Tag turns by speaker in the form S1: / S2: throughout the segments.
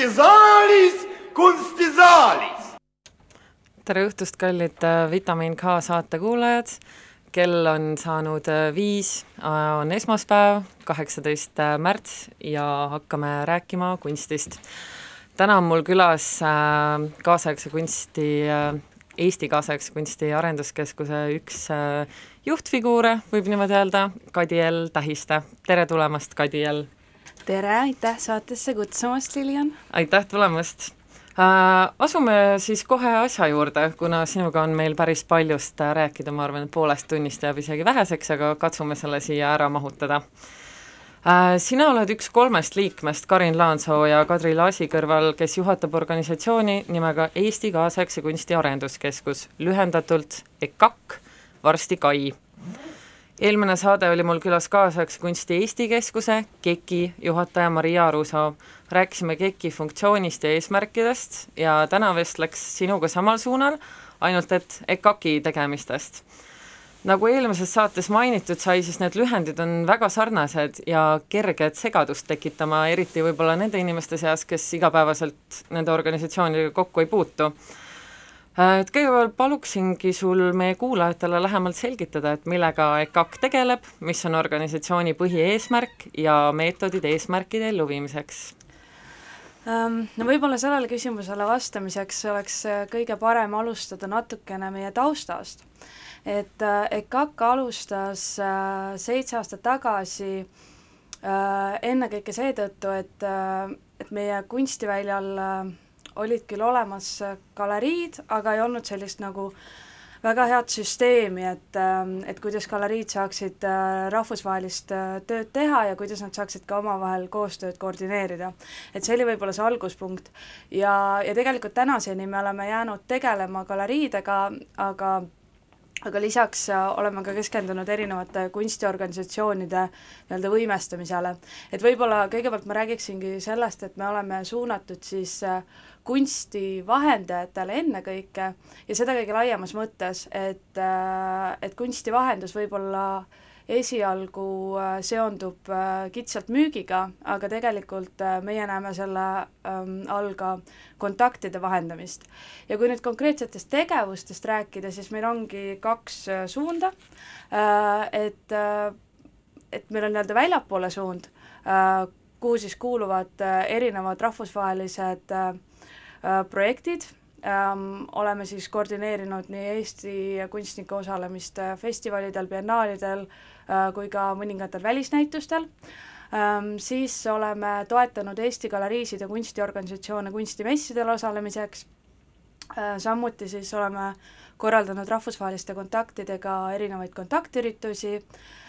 S1: kunstisaalis, kunstisaalis.
S2: tere õhtust, kallid äh, Vitamiin K saate kuulajad. kell on saanud äh, viis, äh, on esmaspäev, kaheksateist märts ja hakkame rääkima kunstist. täna on mul külas kaasaegse kunsti, Eesti Kaasaegse Kunsti Arenduskeskuse üks juhtfiguure, võib niimoodi öelda, Kadi-El Tähiste. tere tulemast, Kadi-El!
S3: Tere, aitäh saatesse kutsumast, Lilian!
S2: aitäh tulemast! Äh, asume siis kohe asja juurde, kuna sinuga on meil päris paljust äh, rääkida, ma arvan, et poolest tunnist jääb isegi väheseks, aga katsume selle siia ära mahutada. Äh, sina oled üks kolmest liikmest Karin Laansoo ja Kadri Laasi kõrval, kes juhatab organisatsiooni nimega Eesti Kaasaegse Kunsti Arenduskeskus, lühendatult EKAK, varsti KAI eelmine saade oli mul külas kaasaegse kunsti Eesti Keskuse KEK-i juhataja Maria Arusaar. rääkisime KEK-i funktsioonist ja eesmärkidest ja täna vestleks sinuga samal suunal, ainult et EKAK-i tegemistest. nagu eelmises saates mainitud sai, siis need lühendid on väga sarnased ja kerged segadust tekitama, eriti võib-olla nende inimeste seas, kes igapäevaselt nende organisatsioonidega kokku ei puutu et kõigepealt paluksingi sul meie kuulajatele lähemalt selgitada, et millega EKAK tegeleb, mis on organisatsiooni põhieesmärk ja meetodid eesmärkide elluviimiseks
S3: ähm, No võib-olla sellele küsimusele vastamiseks oleks äh, kõige parem alustada natukene meie taustast. et äh, EKAK alustas seitse aastat tagasi ennekõike seetõttu, et, et meie kunstiväljal olid küll olemas äh, galeriid, aga ei olnud sellist nagu väga head süsteemi, et, ähm, et kuidas galeriid saaksid äh, rahvusvahelist äh, tööd teha ja kuidas nad saaksid ka omavahel koostööd koordineerida. et see oli võib-olla see alguspunkt. ja, ja tegelikult tänaseni me oleme jäänud tegelema galeriidega, aga aga lisaks oleme ka keskendunud erinevate kunstiorganisatsioonide nii-öelda võimestamisele. et võib-olla kõigepealt ma räägiksingi sellest, et me oleme suunatud siis äh, kunstivahendajatele ennekõike ja seda kõige laiemas mõttes, et, äh, et kunstivahendus võib-olla esialgu äh, seondub äh, kitsalt müügiga, aga tegelikult meie näeme selle ähm, all ka kontaktide vahendamist. ja kui nüüd konkreetsetest tegevustest rääkida, siis meil ongi kaks suunda, et, et meil on nii-öelda väljapoole suund, kuhu siis kuuluvad erinevad rahvusvahelised äh, Äh, projektid ähm,, oleme siis koordineerinud nii Eesti kunstnike osalemist äh, festivalidel, biennaalidel äh, kui ka mõningatel välisnäitustel. Ähm,, siis oleme toetanud Eesti galeriisid ja kunstiorganisatsioone kunstimessidel osalemiseks. Äh,, samuti siis oleme korraldanud rahvusvaheliste kontaktidega erinevaid kontaktüritusi äh,, Äh,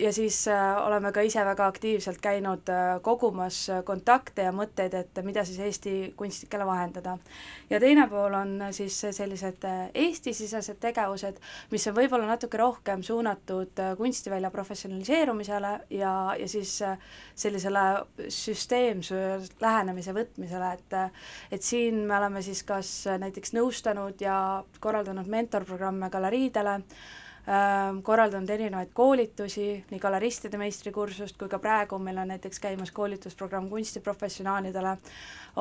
S3: ja siis äh, oleme ka ise väga aktiivselt käinud äh, kogumas kontakte ja mõtteid, et mida siis Eesti kunstnikele vahendada. ja teine pool on siis sellised Eesti-sisesed tegevused, mis on võib-olla natuke rohkem suunatud kunstivälja professionaliseerumisele ja, ja siis sellisele süsteemse lähenemise võtmisele, et et siin me oleme siis kas näiteks nõustanud ja korraldanud mentorprogramme galeriidele, korraldanud erinevaid koolitusi, nii galeristide meistrikursust kui ka praegu meil on näiteks käimas koolitusprogramm kunstiprofessionaalidele,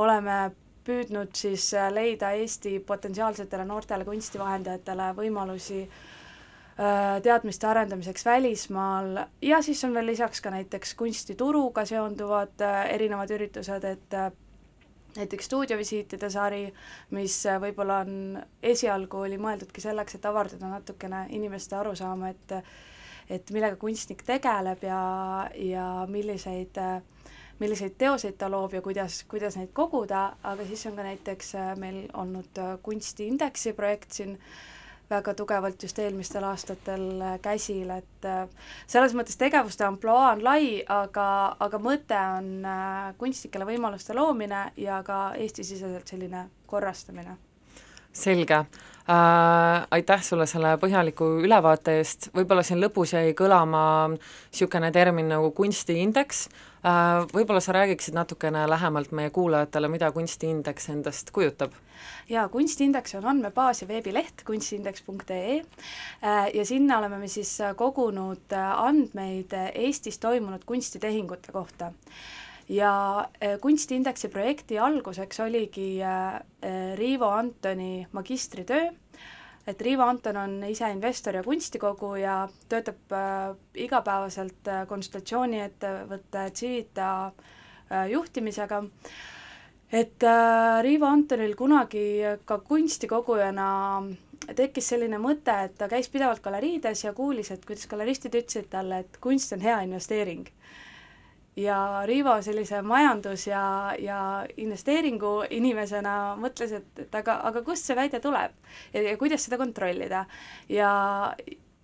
S3: oleme püüdnud siis leida Eesti potentsiaalsetele noortele kunstivahendajatele võimalusi teadmiste arendamiseks välismaal. Ja siis on veel lisaks ka näiteks kunstituruga seonduvad erinevad üritused, et näiteks stuudiovisiitide sari, mis äh, võib-olla on, esialgu oli mõeldudki selleks, et avardada natukene inimeste arusaama, et et millega kunstnik tegeleb ja, ja milliseid milliseid teoseid ta loob ja kuidas, kuidas neid koguda, aga siis on ka näiteks äh, meil olnud äh, kunstiindeksi projekt siin äh, väga tugevalt just eelmistel aastatel äh, käsil, et äh, selles mõttes tegevuste ampluaa on lai, aga, aga mõte on äh, kunstnikele võimaluste loomine ja ka Eesti-siseselt selline korrastamine.
S2: selge äh,, aitäh sulle selle põhjaliku ülevaate eest, võib-olla siin lõpus jäi kõlama niisugune termin nagu kunstiindeks äh,, võib-olla sa räägiksid natukene lähemalt meie kuulajatele, mida kunstiindeks endast kujutab?
S3: jaa, kunstiindeks on andmebaas ja veebileht kunstiindeks.ee äh, ja sinna oleme me siis kogunud äh, andmeid Eestis toimunud kunstitehingute kohta ja kunstiindeksi projekti alguseks oligi Riivo Antoni magistritöö, et Riivo Anton on ise investor ja kunstikoguja, töötab igapäevaselt konsultatsiooniettevõtte Civita juhtimisega et äh, Riivo Antonil kunagi ka kunstikogujana tekkis selline mõte, et ta käis pidevalt galeriides ja kuulis, et kuidas galeristid ütlesid talle, et kunst on hea investeering. Ja Riivo sellise majandus- ja, ja investeeringu inimesena mõtles, et, et aga, aga kust see väide tuleb ja, ja kuidas seda kontrollida. ja,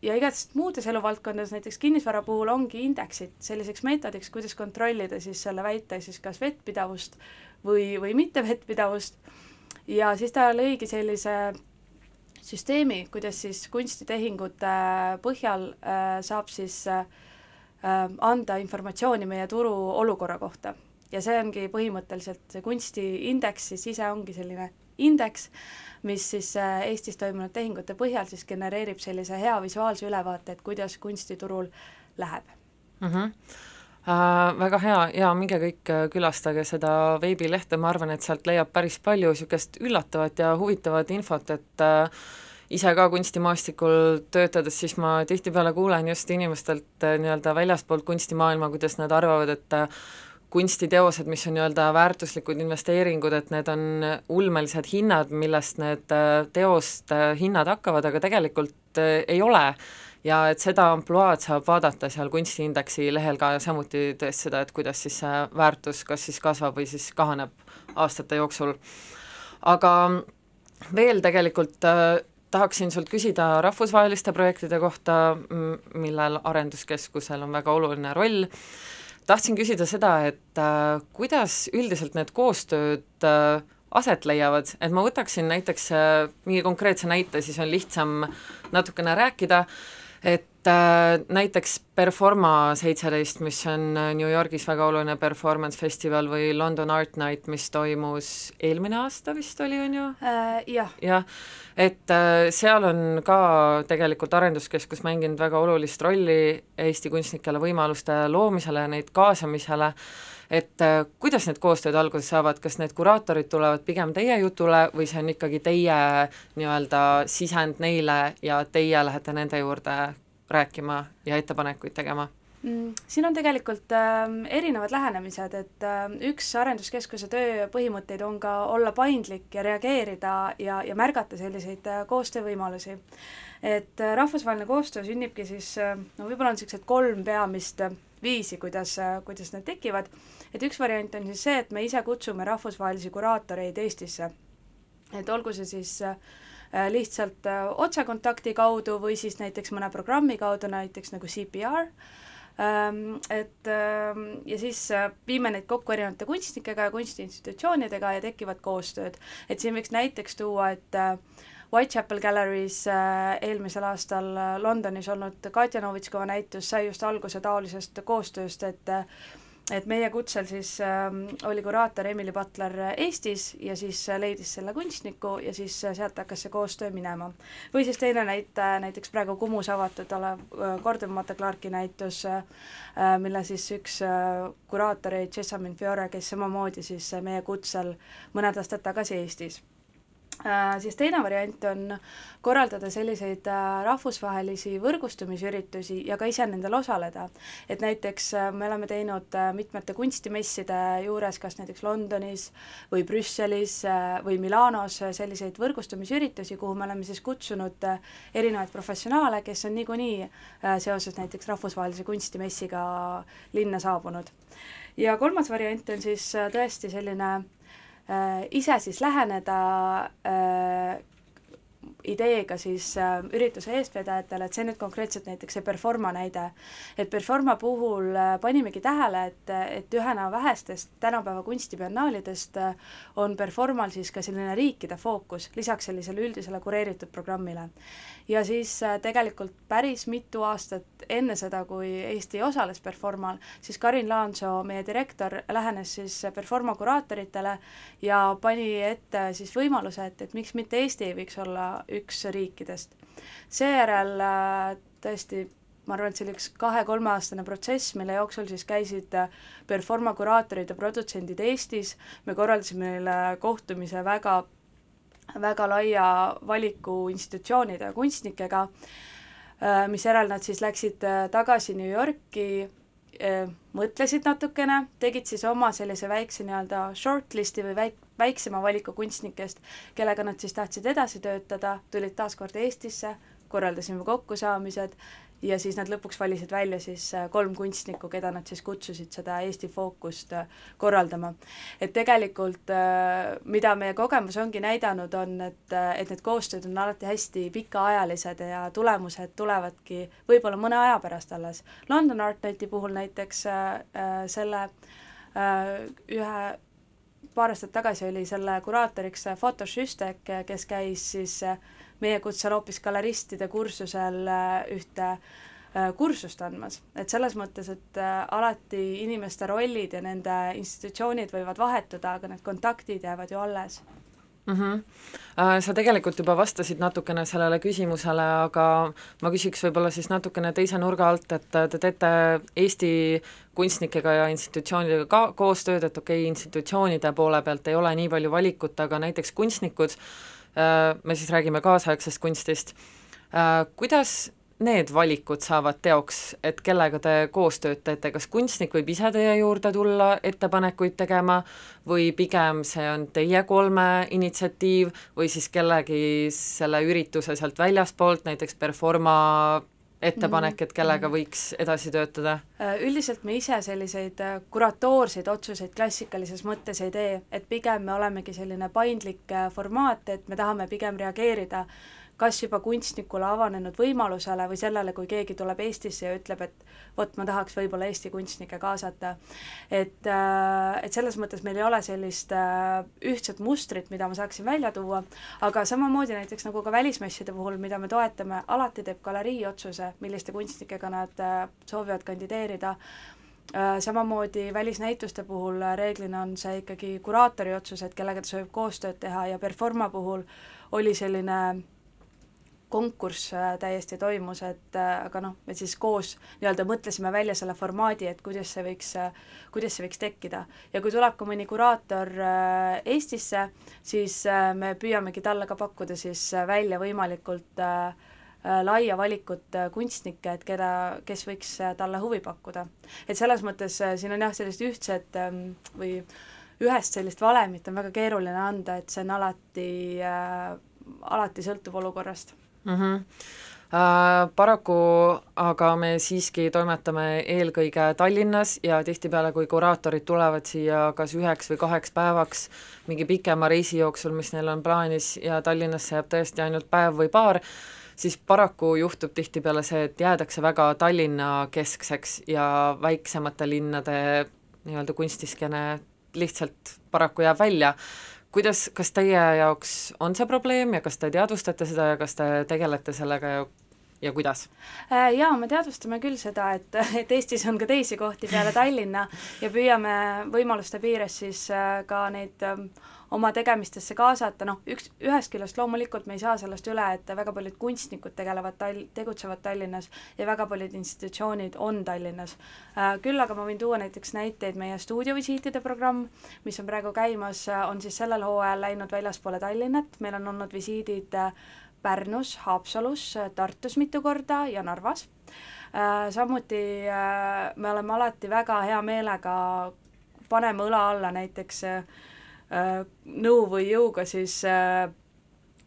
S3: ja igatahes muudes eluvaldkondades, näiteks kinnisvara puhul ongi indeksid selliseks meetodiks, kuidas kontrollida siis selle väite siis kas vettpidavust või, või mitte vettpidavust. ja siis ta lõigi sellise süsteemi, kuidas siis kunstitehingute põhjal äh, saab siis äh, anda informatsiooni meie turu olukorra kohta. ja see ongi põhimõtteliselt, see kunstiindeks siis ise ongi selline indeks, mis siis äh, Eestis toimunud tehingute põhjal siis genereerib sellise hea visuaalse ülevaate, et kuidas kunstiturul läheb
S2: mm. -hmm Äh, väga hea ja minge kõik äh, külastage seda veebilehte, ma arvan, et sealt leiab päris palju niisugust üllatavat ja huvitavat infot, et äh, ise ka kunstimaastikul töötades, siis ma tihtipeale kuulen just inimestelt äh, nii-öelda väljastpoolt kunstimaailma, kuidas nad arvavad, et äh, kunstiteosed, mis on nii-öelda väärtuslikud investeeringud, et need on ulmelised hinnad, millest need äh, teoste hinnad hakkavad, aga tegelikult ei ole ja et seda ampluaad saab vaadata seal kunstiindeksi lehel ka samuti tõesti seda, et kuidas siis see väärtus kas siis kasvab või siis kahaneb aastate jooksul. aga veel tegelikult tahaksin sult küsida rahvusvaheliste projektide kohta, millel Arenduskeskusel on väga oluline roll, tahtsin küsida seda, et äh, kuidas üldiselt need koostööd äh, aset leiavad, et ma võtaksin näiteks äh, mingi konkreetse näite, siis on lihtsam natukene rääkida. Et näiteks Performa seitseteist, mis on äh, New Yorgis väga oluline performance festival või London Art Night, mis toimus eelmine aasta vist oli, on ju
S3: äh,? jah.
S2: jah, et äh, seal on ka tegelikult Arenduskeskus mänginud väga olulist rolli Eesti kunstnikele võimaluste loomisele ja neid kaasamisele et äh, kuidas need koostööd alguse saavad, kas need kuraatorid tulevad pigem teie jutule või see on ikkagi teie nii-öelda sisend neile ja teie lähete nende juurde rääkima ja ettepanekuid tegema?
S3: Mm, siin on tegelikult äh, erinevad lähenemised, et äh, üks Arenduskeskuse töö põhimõtteid on ka olla paindlik ja reageerida ja, ja märgata selliseid äh, koostöövõimalusi. et äh, rahvusvaheline koostöö sünnibki siis äh,, no võib-olla on niisugused kolm peamist äh, viisi, kuidas, äh, kuidas need tekivad et üks variant on siis see, et me ise kutsume rahvusvahelisi kuraatoreid Eestisse. et olgu see siis äh, lihtsalt äh, otsekontakti kaudu või siis näiteks mõne programmi kaudu, näiteks nagu CPR, ähm, et ähm, ja siis äh, viime neid kokku erinevate kunstnikega ja kunstiinstitutsioonidega ja tekivad koostööd. et siin võiks näiteks tuua, et Whitechapel Gallery's eelmisel aastal Londonis olnud Katja Novitskova näitus sai just alguse taolisest koostööst, et et meie kutsel siis äh, oli kuraator Emily Butler Eestis ja siis leidis selle kunstniku ja siis sealt hakkas see koostöö minema. või siis teine näite, näiteks praegu Kumus avatud olev äh, kordamata Clarki näitus äh,, mille siis üks äh, kuraatoreid, Jessamine Fiore, kes samamoodi siis meie kutsel mõned aastad tagasi Eestis Äh, siis teine variant on korraldada selliseid äh, rahvusvahelisi võrgustumisüritusi ja ka ise nendel osaleda. et näiteks äh, me oleme teinud mitmete kunstimesside juures, kas näiteks Londonis või Brüsselis või Milanos selliseid võrgustumisüritusi, kuhu me oleme siis kutsunud erinevaid professionaale, kes on niikuinii seoses näiteks rahvusvahelise kunstimessiga linna saabunud. ja kolmas variant on siis tõesti selline äh, ise siis läheneda äh, ideega siis äh, ürituse eestvedajatele, et see nüüd konkreetselt näiteks see Performa näide, et Performa puhul äh, panimegi tähele, et, et ühena vähestest tänapäeva kunstibiennaalidest äh, on Performal siis ka selline riikide fookus, lisaks sellisele üldisele kureeritud programmile. Ja siis äh, tegelikult päris mitu aastat enne seda, kui Eesti osales Performal, siis Karin Laansoo, meie direktor, lähenes siis Performa kuraatoritele ja pani ette siis võimaluse, et, et miks mitte Eesti ei võiks olla üks riikidest. seejärel äh, tõesti ma arvan, et see oli üks kahe-kolmeaastane protsess, mille jooksul siis käisid Performa kuraatorid ja produtsendid Eestis, me korraldasime neile kohtumise väga, väga laia valiku institutsioonide ja kunstnikega, misjärel nad siis läksid tagasi New Yorki, mõtlesid natukene, tegid siis oma sellise väikse nii-öelda shortlist'i või väik-, väiksema valiku kunstnikest, kellega nad siis tahtsid edasi töötada, tulid taas kord Eestisse, korraldasime kokkusaamised ja siis nad lõpuks valisid välja siis äh, kolm kunstnikku, keda nad siis kutsusid seda Eesti fookust äh, korraldama. et tegelikult äh, mida meie kogemus ongi näidanud, on, et, et need koostööd on alati hästi pikaajalised ja tulemused tulevadki võib-olla mõne aja pärast alles. London Art Nighti puhul näiteks selle ühe paar aastat tagasi oli selle kuraatoriks Foto Šüstek, kes käis siis meie kutsel hoopis galeristide kursusel ühte kursust andmas, et selles mõttes, et alati inimeste rollid ja nende institutsioonid võivad vahetuda, aga need kontaktid jäävad ju alles
S2: mm. -hmm. Sa tegelikult juba vastasid natukene sellele küsimusele, aga ma küsiks võib-olla siis natukene teise nurga alt, et te teete Eesti kunstnikega ja institutsioonidega ka koostööd, et okei okay,, institutsioonide poole pealt ei ole nii palju valikut, aga näiteks kunstnikud, Äh, me siis räägime kaasaegsest kunstist, äh, kuidas need valikud saavad teoks, et kellega te koostööd teete, kas kunstnik võib ise teie juurde tulla ettepanekuid tegema või pigem see on teie kolme initsiatiiv või siis kellegi selle ürituse sealt väljaspoolt, näiteks Performa ettepanek, et kellega mhm. võiks edasi töötada?
S3: Äh, üldiselt me ise selliseid äh, kuratoorseid otsuseid klassikalises mõttes ei tee, et pigem me olemegi selline paindlik äh, formaat, et me tahame pigem reageerida äh, kas juba kunstnikule avanenud võimalusele või sellele, kui keegi tuleb Eestisse ja ütleb, et vot, ma tahaks võib-olla Eesti kunstnikke kaasata. et, äh, et selles mõttes meil ei ole sellist äh, ühtset mustrit, mida ma saaksin välja tuua, aga samamoodi näiteks nagu ka välismesside puhul, mida me toetame, alati teeb galerii otsuse, milliste kunstnikega nad äh, soovivad kandideerida samamoodi välisnäituste puhul reeglina on see ikkagi kuraatori otsus, et kellega ta soovib koostööd teha ja Performa puhul oli selline konkurss äh, täiesti toimus, et äh, aga noh, me siis koos nii-öelda mõtlesime välja selle formaadi, et kuidas see võiks, äh, kuidas see võiks tekkida. ja kui tuleb ka mõni kuraator Eestisse, siis me püüamegi talle ka pakkuda siis välja võimalikult laia valikut kunstnikke, et keda, kes võiks talle huvi pakkuda. et selles mõttes siin on jah, sellist ühtset ähm, või ühest sellist valemit on väga keeruline anda, et see on alati äh,, alati sõltub olukorrast
S2: mm. -hmm. Äh, paraku aga me siiski toimetame eelkõige Tallinnas ja tihtipeale, kui kuraatorid tulevad siia kas üheks või kaheks päevaks mingi pikema reisi jooksul, mis neil on plaanis ja Tallinnasse jääb tõesti ainult päev või paar, siis paraku juhtub tihtipeale see, et jäädakse väga Tallinna keskseks ja väiksemate linnade nii-öelda kunstiskene lihtsalt paraku jääb välja kuidas, kas teie jaoks on see probleem ja kas te teadvustate seda ja kas te tegelete sellega ja ja kuidas?
S3: Äh, jaa, me teadvustame küll seda, et, et Eestis on ka teisi kohti peale Tallinna ja püüame võimaluste piires siis äh, ka neid ähm, oma tegemistesse kaasata, noh, üks, ühest küljest loomulikult me ei saa sellest üle, et väga paljud kunstnikud tegelevad Tall-, tegutsevad Tallinnas ja väga paljud institutsioonid on Tallinnas. Äh, küll aga ma võin tuua näiteks näiteid, meie stuudiovisiitide programm, mis on praegu käimas, äh, on siis sellel hooajal läinud väljaspoole Tallinnat, meil on olnud visiidid äh, Pärnus, Haapsalus, Tartus mitu korda ja Narvas. Samuti me oleme alati väga hea meelega, paneme õla alla näiteks äh, nõu või jõuga siis äh,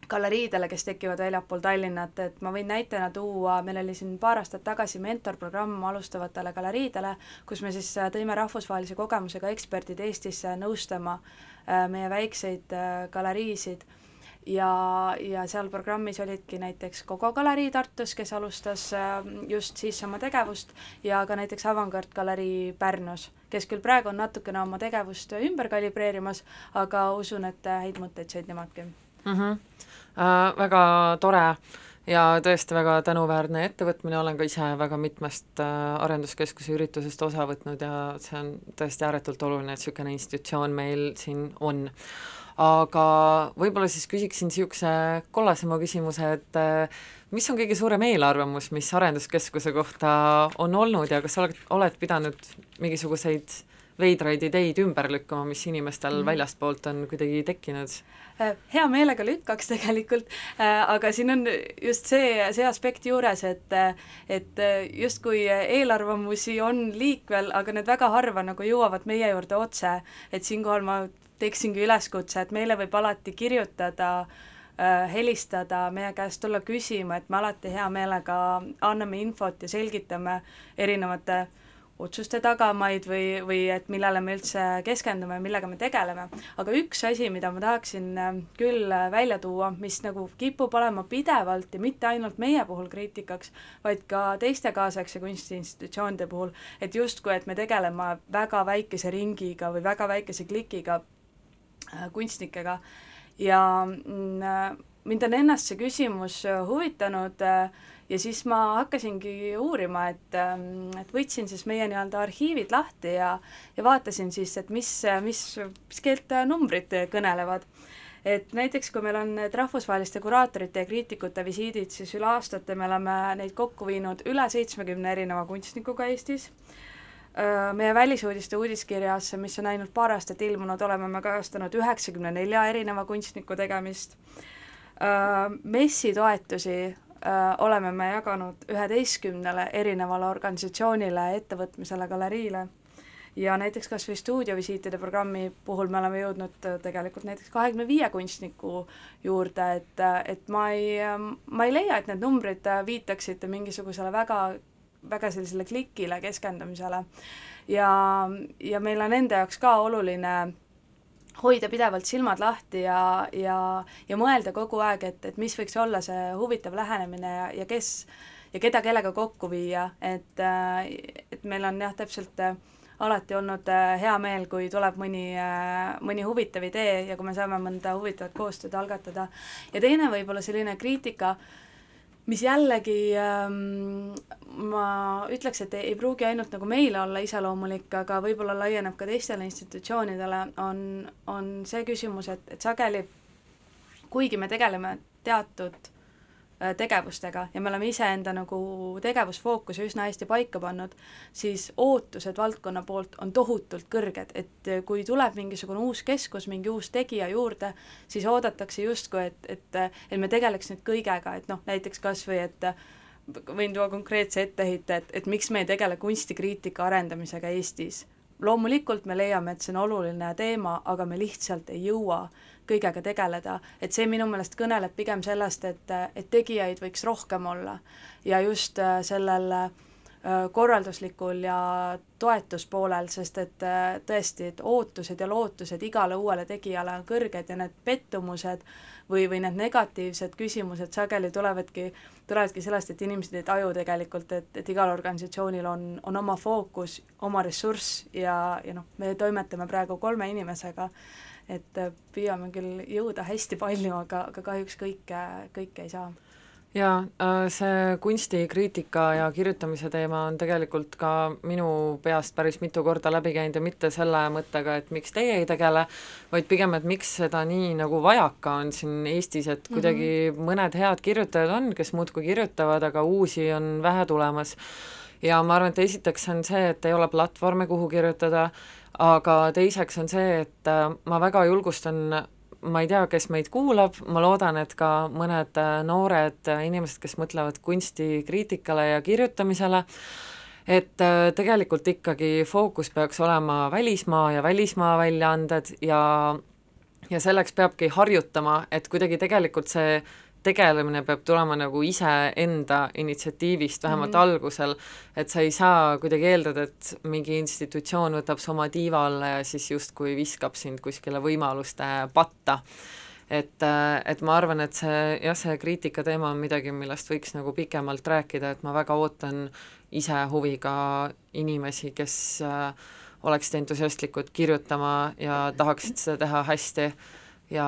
S3: galeriidele, kes tekivad väljapool Tallinnat, et ma võin näitena tuua, meil oli siin paar aastat tagasi mentorprogramm alustavatele galeriidele, kus me siis äh, tõime rahvusvahelise kogemusega eksperdid Eestisse nõustama meie väikseid galeriisid ja, ja seal programmis olidki näiteks Kogo galerii Tartus, kes alustas just siis oma tegevust, ja ka näiteks Avangard galerii Pärnus kes küll praegu on natukene oma tegevust ümber kalibreerimas, aga usun, et häid mõtteid said nemadki
S2: mm. -hmm. Äh, väga tore ja tõesti väga tänuväärne ettevõtmine, olen ka ise väga mitmest äh, arenduskeskuse üritusest osa võtnud ja see on tõesti ääretult oluline, et niisugune institutsioon meil siin on. Aga võib-olla siis küsiksin niisuguse kollasema küsimuse, et äh, mis on kõige suurem eelarvamus, mis arenduskeskuse kohta on olnud ja kas oled, oled pidanud mingisuguseid veidraid ideid ümber lükkama, mis inimestel mm. väljastpoolt on kuidagi tekkinud?
S3: Äh, hea meelega lükkaks tegelikult, äh, aga siin on just see, see aspekt juures, et et justkui eelarvamusi on liikvel, aga need väga harva nagu jõuavad meie juurde otse, et siinkohal ma teeksingi üleskutse, et meile võib alati kirjutada äh, helistada, meie käest tulla küsima, et me alati hea meelega anname infot ja selgitame erinevate otsuste tagamaid või, või et millele me üldse keskendume, millega me tegeleme. aga üks asi, mida ma tahaksin äh, küll välja tuua, mis nagu kipub olema pidevalt ja mitte ainult meie puhul kriitikaks, vaid ka teiste kaasaegse kunstiinstitutsioonide puhul, et justkui, et me tegeleme väga väikese ringiga või väga väikese klikiga kunstnikega ja mm, mind on ennast see küsimus huvitanud äh, ja siis ma hakkasingi uurima, et, et võtsin siis meie nii-öelda arhiivid lahti ja, ja vaatasin siis, et mis, mis, mis keelt numbrid kõnelevad. et näiteks, kui meil on need rahvusvaheliste kuraatorite ja kriitikute visiidid, siis üle aastate me oleme neid kokku viinud üle seitsmekümne erineva kunstnikuga Eestis äh, meie välisuudiste uudiskirjas, mis on ainult paar aastat ilmunud, oleme me kajastanud üheksakümne nelja erineva kunstniku tegemist. Äh, messitoetusi Äh, oleme me jaganud üheteistkümnele erinevale organisatsioonile, ettevõtmisele, galeriile ja näiteks kas või stuudiovisiitide programmi puhul me oleme jõudnud äh, tegelikult näiteks kahekümne viie kunstniku juurde, et, äh, et ma ei, ma ei leia, et need numbrid viitaksid mingisugusele väga, väga sellisele klikile keskendumisele. ja, ja meil on enda jaoks ka oluline hoida pidevalt silmad lahti ja, ja, ja mõelda kogu aeg, et, et mis võiks olla see huvitav lähenemine ja, ja kes ja keda kellega kokku viia, et, et meil on jah, täpselt alati olnud hea meel, kui tuleb mõni, mõni huvitav idee ja kui me saame mõnda huvitavat koostööd algatada. ja teine võib-olla selline kriitika äh, mis jällegi ähm, ma ütleks, et ei, ei pruugi ainult nagu meile olla iseloomulik, aga võib-olla laieneb ka teistele institutsioonidele, on, on see küsimus, et, et sageli kuigi me tegeleme teatud tegevustega ja me oleme iseenda nagu tegevusfookuse üsna hästi paika pannud, siis ootused valdkonna poolt on tohutult kõrged, et kui tuleb mingisugune uus keskus, mingi uus tegija juurde, siis oodatakse justkui, et, et, et me tegeleks nüüd kõigega, et noh, näiteks kas või et võin tuua konkreetse etteheite, et, et miks me ei tegele kunstikriitika arendamisega Eestis. loomulikult me leiame, et see on oluline teema, aga me lihtsalt ei jõua kõigega tegeleda, et see minu meelest kõneleb pigem sellest, et, et tegijaid võiks rohkem olla. Ja just äh, sellel äh, korralduslikul ja toetuspoolel, sest et äh, tõesti, et ootused ja lootused igale uuele tegijale on kõrged ja need pettumused või, või need negatiivsed küsimused sageli tulevadki, tulevadki sellest, et inimesed ei taju tegelikult, et, et igal organisatsioonil on, on oma fookus, oma ressurss ja, ja noh, me toimetame praegu kolme inimesega et äh, püüame küll jõuda hästi palju, aga, aga kahjuks kõike, kõike ei saa
S2: jaa, äh, see kunstikriitika ja kirjutamise teema on tegelikult ka minu peast päris mitu korda läbi käinud ja mitte selle mõttega, et miks teie ei tegele, vaid pigem, et miks seda nii nagu vajaka on siin Eestis, et kuidagi mm -hmm. mõned head kirjutajad on, kes muudkui kirjutavad, aga uusi on vähe tulemas. ja ma arvan, et esiteks on see, et ei ole platvorme, kuhu kirjutada, aga teiseks on see, et äh, ma väga julgustan ma ei tea, kes meid kuulab, ma loodan, et ka mõned äh, noored äh, inimesed, kes mõtlevad kunstikriitikale ja kirjutamisele, et tegelikult ikkagi fookus peaks olema välismaa ja välismaa väljaanded ja ja selleks peabki harjutama, et kuidagi tegelikult see tegelemine peab tulema nagu iseenda initsiatiivist, vähemalt mm -hmm. algusel, et sa ei saa kuidagi eeldada, et mingi institutsioon võtab su oma tiiva alla ja siis justkui viskab sind kuskile võimaluste patta. et, et ma arvan, et see jah, see kriitika teema on midagi, millest võiks nagu pikemalt rääkida, et ma väga ootan ise huviga inimesi, kes äh, oleksid entusiastlikud kirjutama ja tahaksid seda teha hästi ja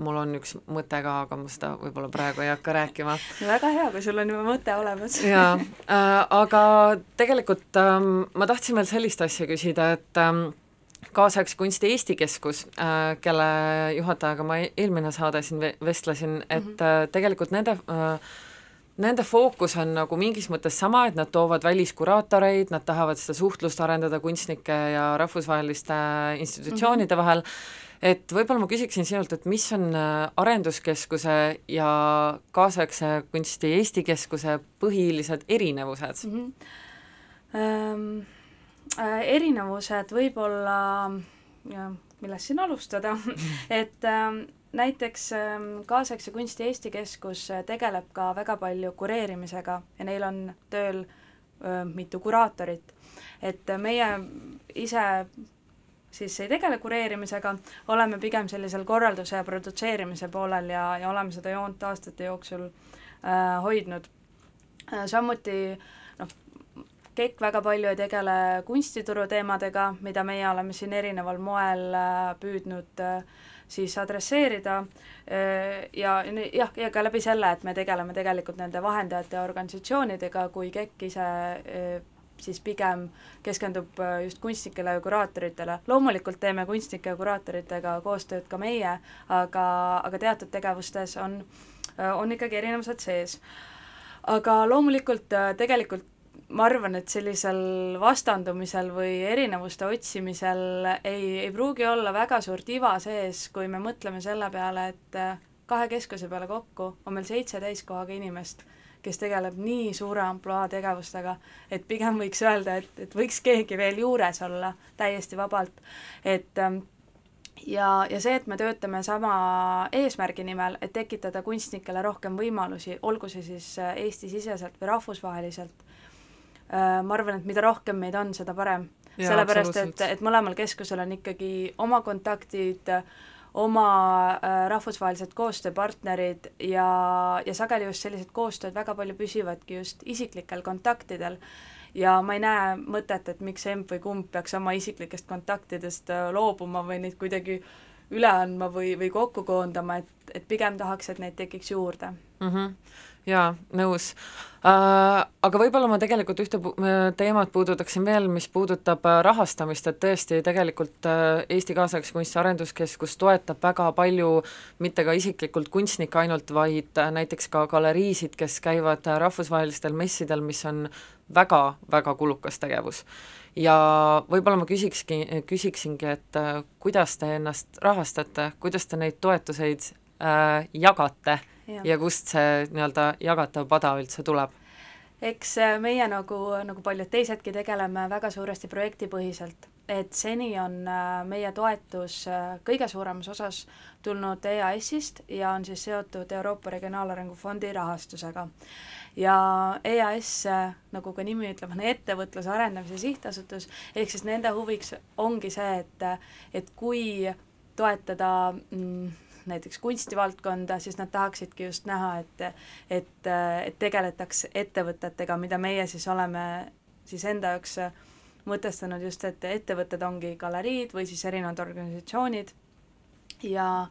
S2: mul on üks mõte ka, aga ma seda võib-olla praegu ei hakka rääkima.
S3: väga hea, kui sul on juba mõte olemas.
S2: jaa äh,, aga tegelikult ähm, ma tahtsin veel sellist asja küsida, et ähm, kaasaegse kunsti Eesti Keskus äh,, kelle juhatajaga ma e-, eelmine saade siin vestlesin, et mm -hmm. äh, tegelikult nende äh, Nende fookus on nagu mingis mõttes sama, et nad toovad väliskuraatoreid, nad tahavad seda suhtlust arendada kunstnike ja rahvusvaheliste institutsioonide mm -hmm. vahel, et võib-olla ma küsiksin sinult, et mis on äh, Arenduskeskuse ja kaasaegse kunsti Eesti Keskuse põhilised erinevused mm? -hmm.
S3: Um Äh, erinevused võib-olla, millest siin alustada et äh, näiteks äh, kaasaegse kunsti Eesti Keskus tegeleb ka väga palju kureerimisega ja neil on tööl äh, mitu kuraatorit. et meie ise siis ei tegele kureerimisega, oleme pigem sellisel korralduse ja produtseerimise poolel ja, ja oleme seda joont aastate jooksul äh, hoidnud äh,. samuti äh, KEK väga palju ei tegele kunstituru teemadega, mida meie oleme siin erineval moel äh, püüdnud äh, siis adresseerida äh, ja jah, ja ka läbi selle, et me tegeleme tegelikult nende vahendajate ja organisatsioonidega, kui KEK ise siis pigem keskendub just kunstnikele ja kuraatoritele. loomulikult teeme kunstnike ja kuraatoritega koostööd ka meie, aga, aga teatud tegevustes on, on ikkagi erinevused sees. aga loomulikult tegelikult ma arvan, et sellisel vastandumisel või erinevuste otsimisel ei, ei pruugi olla väga suurt iva sees, kui me mõtleme selle peale, et äh, kahe keskuse peale kokku on meil seitse täiskohaga inimest, kes tegeleb nii suure ampluaa tegevustega, et pigem võiks öelda, et, et võiks keegi veel juures olla täiesti vabalt, et ähm, ja, ja see, et me töötame sama eesmärgi nimel, et tekitada kunstnikele rohkem võimalusi, olgu see siis äh, Eesti-siseselt või rahvusvaheliselt ma arvan, et mida rohkem meid on, seda parem. sellepärast, et, et mõlemal keskusel on ikkagi oma kontaktid, oma äh, rahvusvahelised koostööpartnerid ja, ja sageli just sellised koostööd väga palju püsivadki just isiklikel kontaktidel ja ma ei näe mõtet, et miks emb või kumb peaks oma isiklikest kontaktidest äh, loobuma või neid kuidagi üle andma või, või kokku koondama, et, et pigem tahaks, et neid tekiks juurde
S2: mm. -hmm jaa, nõus äh,. Aga võib-olla ma tegelikult ühte pu teemat puudutaksin veel, mis puudutab äh, rahastamist, et tõesti, tegelikult äh, Eesti Kaasaegse Kunsti Arenduskeskus toetab väga palju mitte ka isiklikult kunstnikke ainult, vaid äh, näiteks ka galeriisid, kes käivad äh, rahvusvahelistel messidel, mis on väga-väga kulukas tegevus. ja võib-olla ma küsikski, küsiksingi, et äh, kuidas te ennast rahastate, kuidas te neid toetuseid äh, jagate ja, ja kust see nii-öelda jagatav pada üldse tuleb?
S3: eks äh, meie nagu, nagu paljud teisedki tegeleme väga suuresti projektipõhiselt, et seni on äh, meie toetus äh, kõige suuremas osas tulnud EAS-ist ja on siis seotud Euroopa Regionaalarengu Fondi rahastusega. ja EAS, nagu ka nimi ütleb, on Ettevõtluse Arendamise Sihtasutus, ehk siis nende huviks ongi see, et, et kui toetada mm, näiteks kunstivaldkonda, siis nad tahaksidki just näha, et et, et tegeletaks ettevõtetega, mida meie siis oleme siis enda jaoks mõtestanud just, et ettevõtted ongi galeriid või siis erinevad organisatsioonid. Ja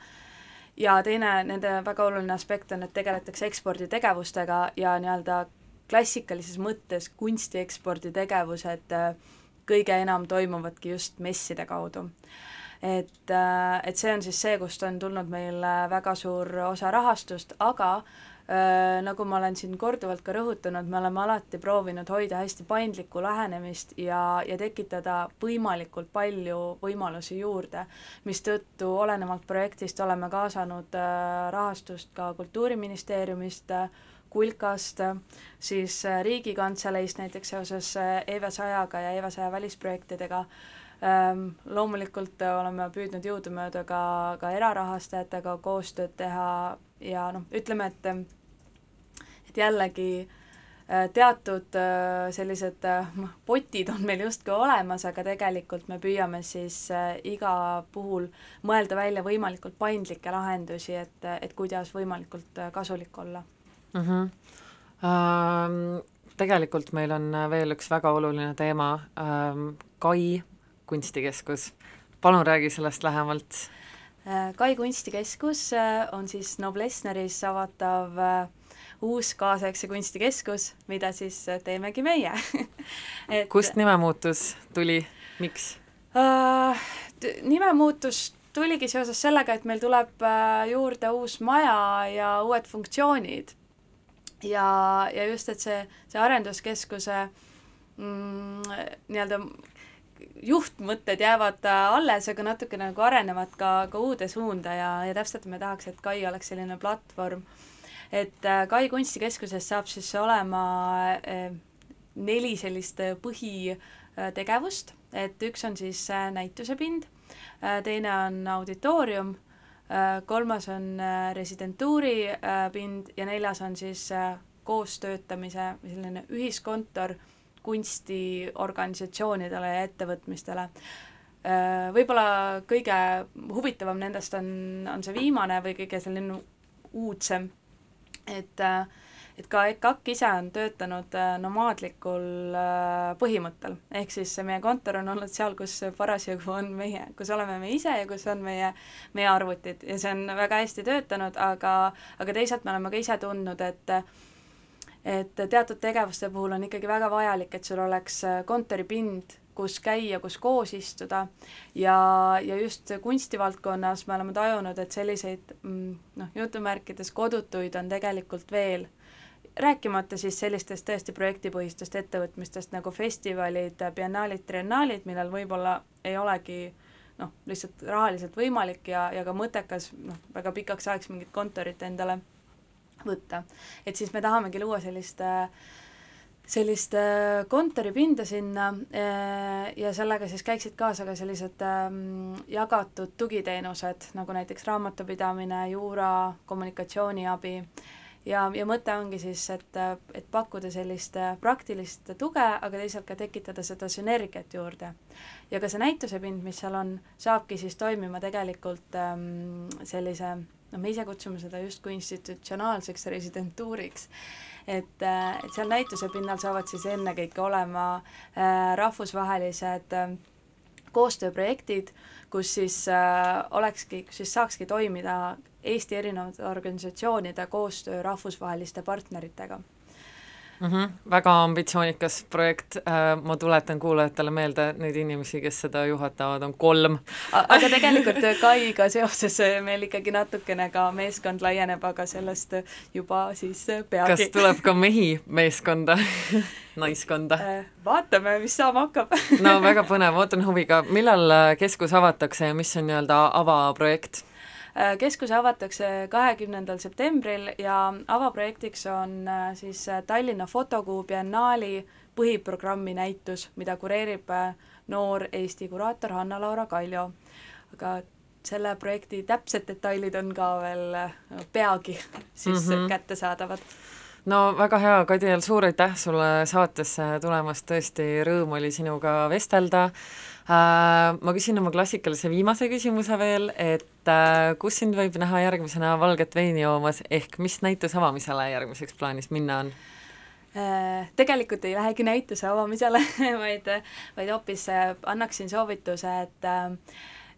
S3: ja teine nende väga oluline aspekt on, et tegeletakse eksporditegevustega ja nii-öelda klassikalises mõttes kunsti eksporditegevused kõige enam toimuvadki just messide kaudu et, äh, et see on siis see, kust on tulnud meil äh, väga suur osa rahastust, aga äh, nagu ma olen siin korduvalt ka rõhutanud, me oleme alati proovinud hoida hästi paindlikku lähenemist ja, ja tekitada võimalikult palju võimalusi juurde, mistõttu olenevalt projektist oleme kaasanud rahastust ka Kultuuriministeeriumist, Kulkast, siis Riigikantseleist näiteks seoses EVE sajaga ja EVE saja välisprojektidega loomulikult äh, oleme püüdnud jõudumööda ka, ka erarahastajatega koostööd teha ja noh, ütleme, et et jällegi äh, teatud äh, sellised noh, potid on meil justkui olemas, aga tegelikult me püüame siis iga puhul mõelda välja võimalikult paindlikke lahendusi, et, et kuidas võimalikult kasulik olla
S2: mm. -hmm. Ähm, tegelikult meil on veel üks väga oluline teema ähm,, Kai kunstikeskus, palun räägi sellest lähemalt.
S3: Kai kunstikeskus on siis Noblessneris avatav uus kaasaegse kunstikeskus, mida siis teemegi meie
S2: et kust nimemuutus tuli, miks
S3: uh,? nimemuutus tuligi seoses sellega, et meil tuleb juurde uus maja ja uued funktsioonid ja, ja just, et see, see arenduskeskuse mm, nii-öelda juhtmõtted jäävad alles, aga natuke nagu arenevad ka, ka uude suunda ja, ja täpselt me tahaks, et Kai oleks selline platvorm, et äh, Kai kunstikeskuses saab siis olema äh, neli sellist põhitegevust, et üks on siis äh, näitusepind, teine on auditoorium, kolmas on residentuuri pind ja neljas on siis koostöötamise selline ühiskontor kunstiorganisatsioonidele ja ettevõtmistele. Võib-olla kõige huvitavam nendest on, on see viimane või kõige selline uudsem, et et ka EKAK ise on töötanud nomaadlikul põhimõttel, ehk siis meie kontor on olnud seal, kus parasjagu on meie, kus oleme me ise ja kus on meie, meie arvutid. Ja see on väga hästi töötanud, aga, aga teisalt me oleme ka ise tundnud, et et teatud tegevuste puhul on ikkagi väga vajalik, et sul oleks äh, kontoripind, kus käia, kus koos istuda. Ja, ja just kunstivaldkonnas me oleme tajunud, et selliseid mm, noh, jutumärkides kodutuid on tegelikult veel, rääkimata siis sellistest tõesti projektipõhistest ettevõtmistest nagu festivalid, biennaalid, triennaalid, millel võib-olla ei olegi noh, lihtsalt rahaliselt võimalik ja, ja ka mõttekas noh, väga pikaks ajaks mingit kontorit endale võtta. et siis me tahamegi luua sellist sellist kontoripinda sinna ja sellega siis käiksid kaasa ka sellised ähm, jagatud tugiteenused, nagu näiteks raamatupidamine, juura, kommunikatsiooniabi ja, ja mõte ongi siis, et, et pakkuda sellist praktilist tuge, aga teisalt ka tekitada seda sünergiat juurde. ja ka see näitusepind, mis seal on, saabki siis toimima tegelikult ähm, sellise no me ise kutsume seda justkui institutsionaalseks residentuuriks, et, äh, et seal näituse pinnal saavad siis ennekõike olema äh, rahvusvahelised äh, koostööprojektid, kus siis äh, olekski, kus siis saakski toimida Eesti erinevate organisatsioonide koostöö rahvusvaheliste partneritega
S2: mm. -hmm. väga ambitsioonikas projekt, äh, ma tuletan kuulajatele meelde, neid inimesi, kes seda juhatavad, on kolm.
S3: aga tegelikult Kaiga seoses meil ikkagi natukene ka meeskond laieneb, aga sellest juba siis peagi.
S2: kas tuleb ka mehi meeskonda naiskonda? Äh,
S3: vaatame, mis saama hakkab
S2: no väga põnev, ootan huviga, millal keskus avatakse ja mis on nii-öelda avaprojekt?
S3: Äh, keskus avatakse kahekümnendal septembril ja avaprojektiks on äh, siis äh, Tallinna Fotokuu biennaali põhiprogrammi näitus, mida kureerib noor Eesti kuraator Hanna-Laura Kaljo. aga selle projekti täpsed detailid on ka veel peagi siis mm -hmm. kättesaadavad
S2: no väga hea, Kadiel, suur aitäh sulle saatesse tulemast, tõesti rõõm oli sinuga vestelda ma küsin oma klassikalise viimase küsimuse veel, et äh, kus sind võib näha järgmisena valget veini joomas, ehk mis näituse avamisele järgmiseks plaanis minna on?
S3: Äh, tegelikult ei lähegi näituse avamisele vaid, vaid hoopis annaksin soovituse, et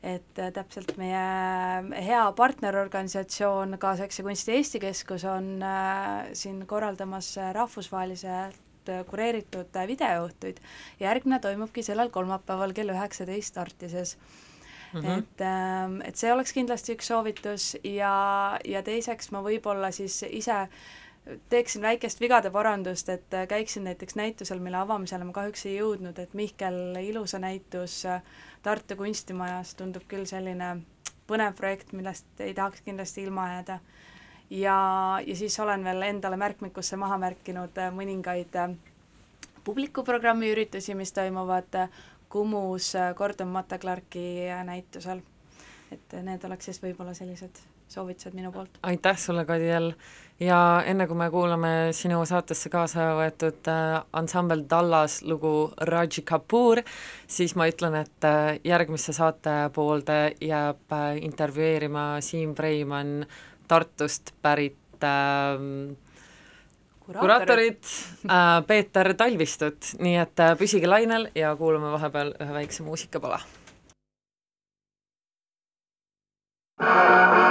S3: et täpselt meie hea partnerorganisatsioon Kaasaegse kunsti Eesti Keskus on äh, siin korraldamas rahvusvaheliselt Äh, kureeritud äh, videoõhtuid. järgmine toimubki sellel kolmapäeval kell üheksateist Artises mm. -hmm. et, ähm, et see oleks kindlasti üks soovitus ja, ja teiseks ma võib-olla siis ise teeksin väikest vigade parandust, et käiksin näiteks näitusel, mille avamisele ma kahjuks ei jõudnud, et Mihkel Ilusa näitus Tartu kunstimajas tundub küll selline põnev projekt, millest ei tahaks kindlasti ilma jääda ja, ja siis olen veel endale märkmikusse maha märkinud mõningaid publikuprogrammi üritusi, mis toimuvad Kumus Gordon Matta Clarki näitusel. et need oleks siis võib-olla sellised soovitused minu poolt.
S2: aitäh sulle, Kadiel, ja enne kui me kuulame sinu saatesse kaasa võetud äh, ansambel Dallas lugu Raji Kapoor, siis ma ütlen, et äh, järgmisse saate poolde jääb äh, intervjueerima Siim Preimann Tartust pärit äh, kuraatorit äh, Peeter Talvistut, nii et äh, püsige lainel ja kuulame vahepeal ühe väikse muusikapala.
S4: It's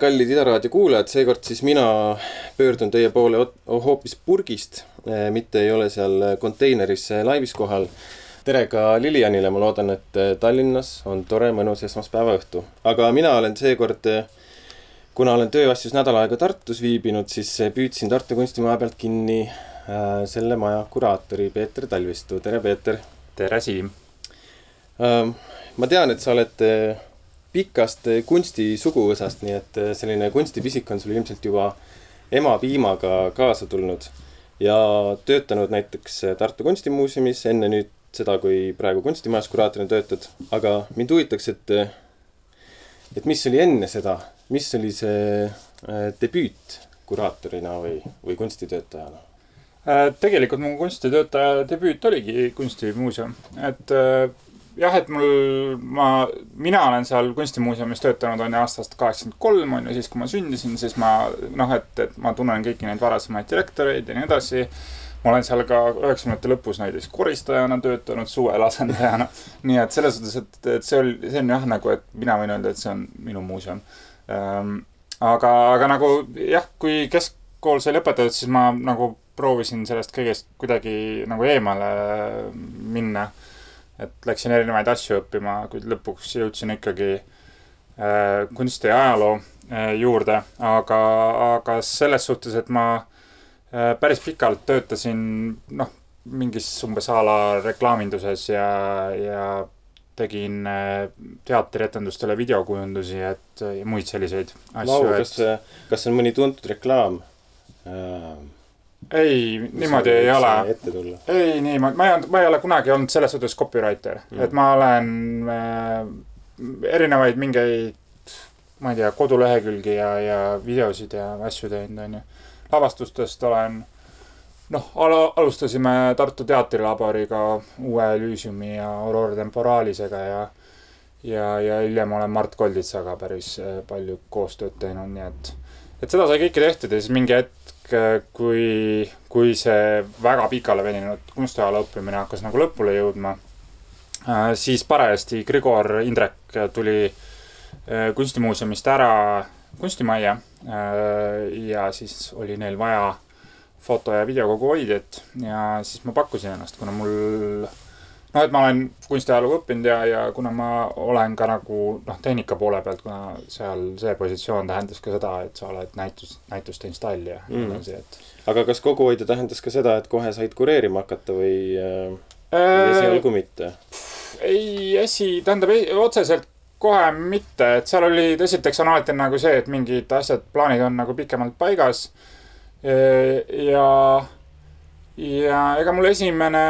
S5: kallid Ida raadio kuulajad, seekord siis mina pöördun teie poole ot- hoopis purgist, mitte ei ole seal konteineris laivis kohal. tere ka Lilianile, ma loodan, et Tallinnas on tore mõnus esmaspäeva õhtu. aga mina olen seekord, kuna olen tööasjus nädal aega Tartus viibinud, siis püüdsin Tartu kunstimaja pealt kinni selle maja kuraatori Peeter Talvistu, tere Peeter!
S6: tere, Siim!
S5: Ähm, ma tean, et sa oled pikast äh, kunsti suguvõsast, nii et äh, selline kunstipisik on sul ilmselt juba emapiimaga kaasa tulnud. ja töötanud näiteks äh, Tartu Kunstimuuseumis, enne nüüd seda, kui praegu kunstimajas kuraatorina töötad. aga mind huvitaks, et, et mis oli enne seda, mis oli see debüüt kuraatorina või, või kunstitöötajana?
S6: Äh, tegelikult mu kunstitöötaja debüüt oligi Kunstimuuseum, et äh, jah, et mul, ma, mina olen seal kunstimuuseumis töötanud on ju aastast kaheksakümmend kolm on ju, siis kui ma sündisin, siis ma noh, et, et ma tunnen kõiki neid varasemaid direktoreid ja nii edasi. ma olen seal ka üheksakümnendate lõpus näiteks koristajana töötanud, suvel asendajana. nii et selles suhtes, et, et see oli, see on jah, nagu, et mina võin öelda, et see on minu muuseum ähm,. aga, aga nagu jah, kui keskkool sai lõpetatud, siis ma nagu proovisin sellest kõigest kuidagi nagu eemale minna et läksin erinevaid asju õppima, kuid lõpuks jõudsin ikkagi äh, kunsti ja ajaloo äh, juurde, aga, aga selles suhtes, et ma äh, päris pikalt töötasin, noh, mingis umbes a la reklaaminduses ja, ja tegin äh, teatrietendustele videokujundusi, et ja muid selliseid asju
S5: Vau,
S6: et...
S5: kas, kas on mõni tuntud reklaam äh,?
S6: Ei, niimoodi ei ole. ei, niimoodi, ma ei olnud, ma ei ole kunagi olnud selles suhtes copywriter mm., et ma olen äh, erinevaid mingeid, ma ei tea, kodulehekülgi ja, ja videosid ja asju teinud, onju. lavastustest olen, noh, alustasime Tartu Teatrilaboriga Uue Elysiumi ja Aurora Temporalisega ja ja, ja hiljem olen Mart Kolditsaga päris äh, palju koostööd teinud, nii et, et seda sai kõike tehtud ja siis mingi hetk, kui, kui see väga pikale veninud kunstiajaloo õppimine hakkas nagu lõpule jõudma, siis parajasti Grigor Indrek tuli kunstimuuseumist ära kunstimajja. ja siis oli neil vaja foto- ja videokogu hoidjat ja siis ma pakkusin ennast, kuna mul noh, et ma olen kunstiajalugu õppinud ja, ja kuna ma olen ka nagu noh, tehnika poole pealt, kuna seal see positsioon tähendas ka seda, et sa oled näitus, näituste installija
S5: Mm.
S6: mm.. see, et
S5: aga kas koguhoidja tähendas ka seda, et kohe said kureerima hakata või äh, esialgu mitte?
S6: ei, esi, tähendab ei, otseselt kohe mitte, et seal olid, esiteks on alati nagu see, et mingid asjad, plaanid on nagu pikemalt paigas. ja, ja ega mul esimene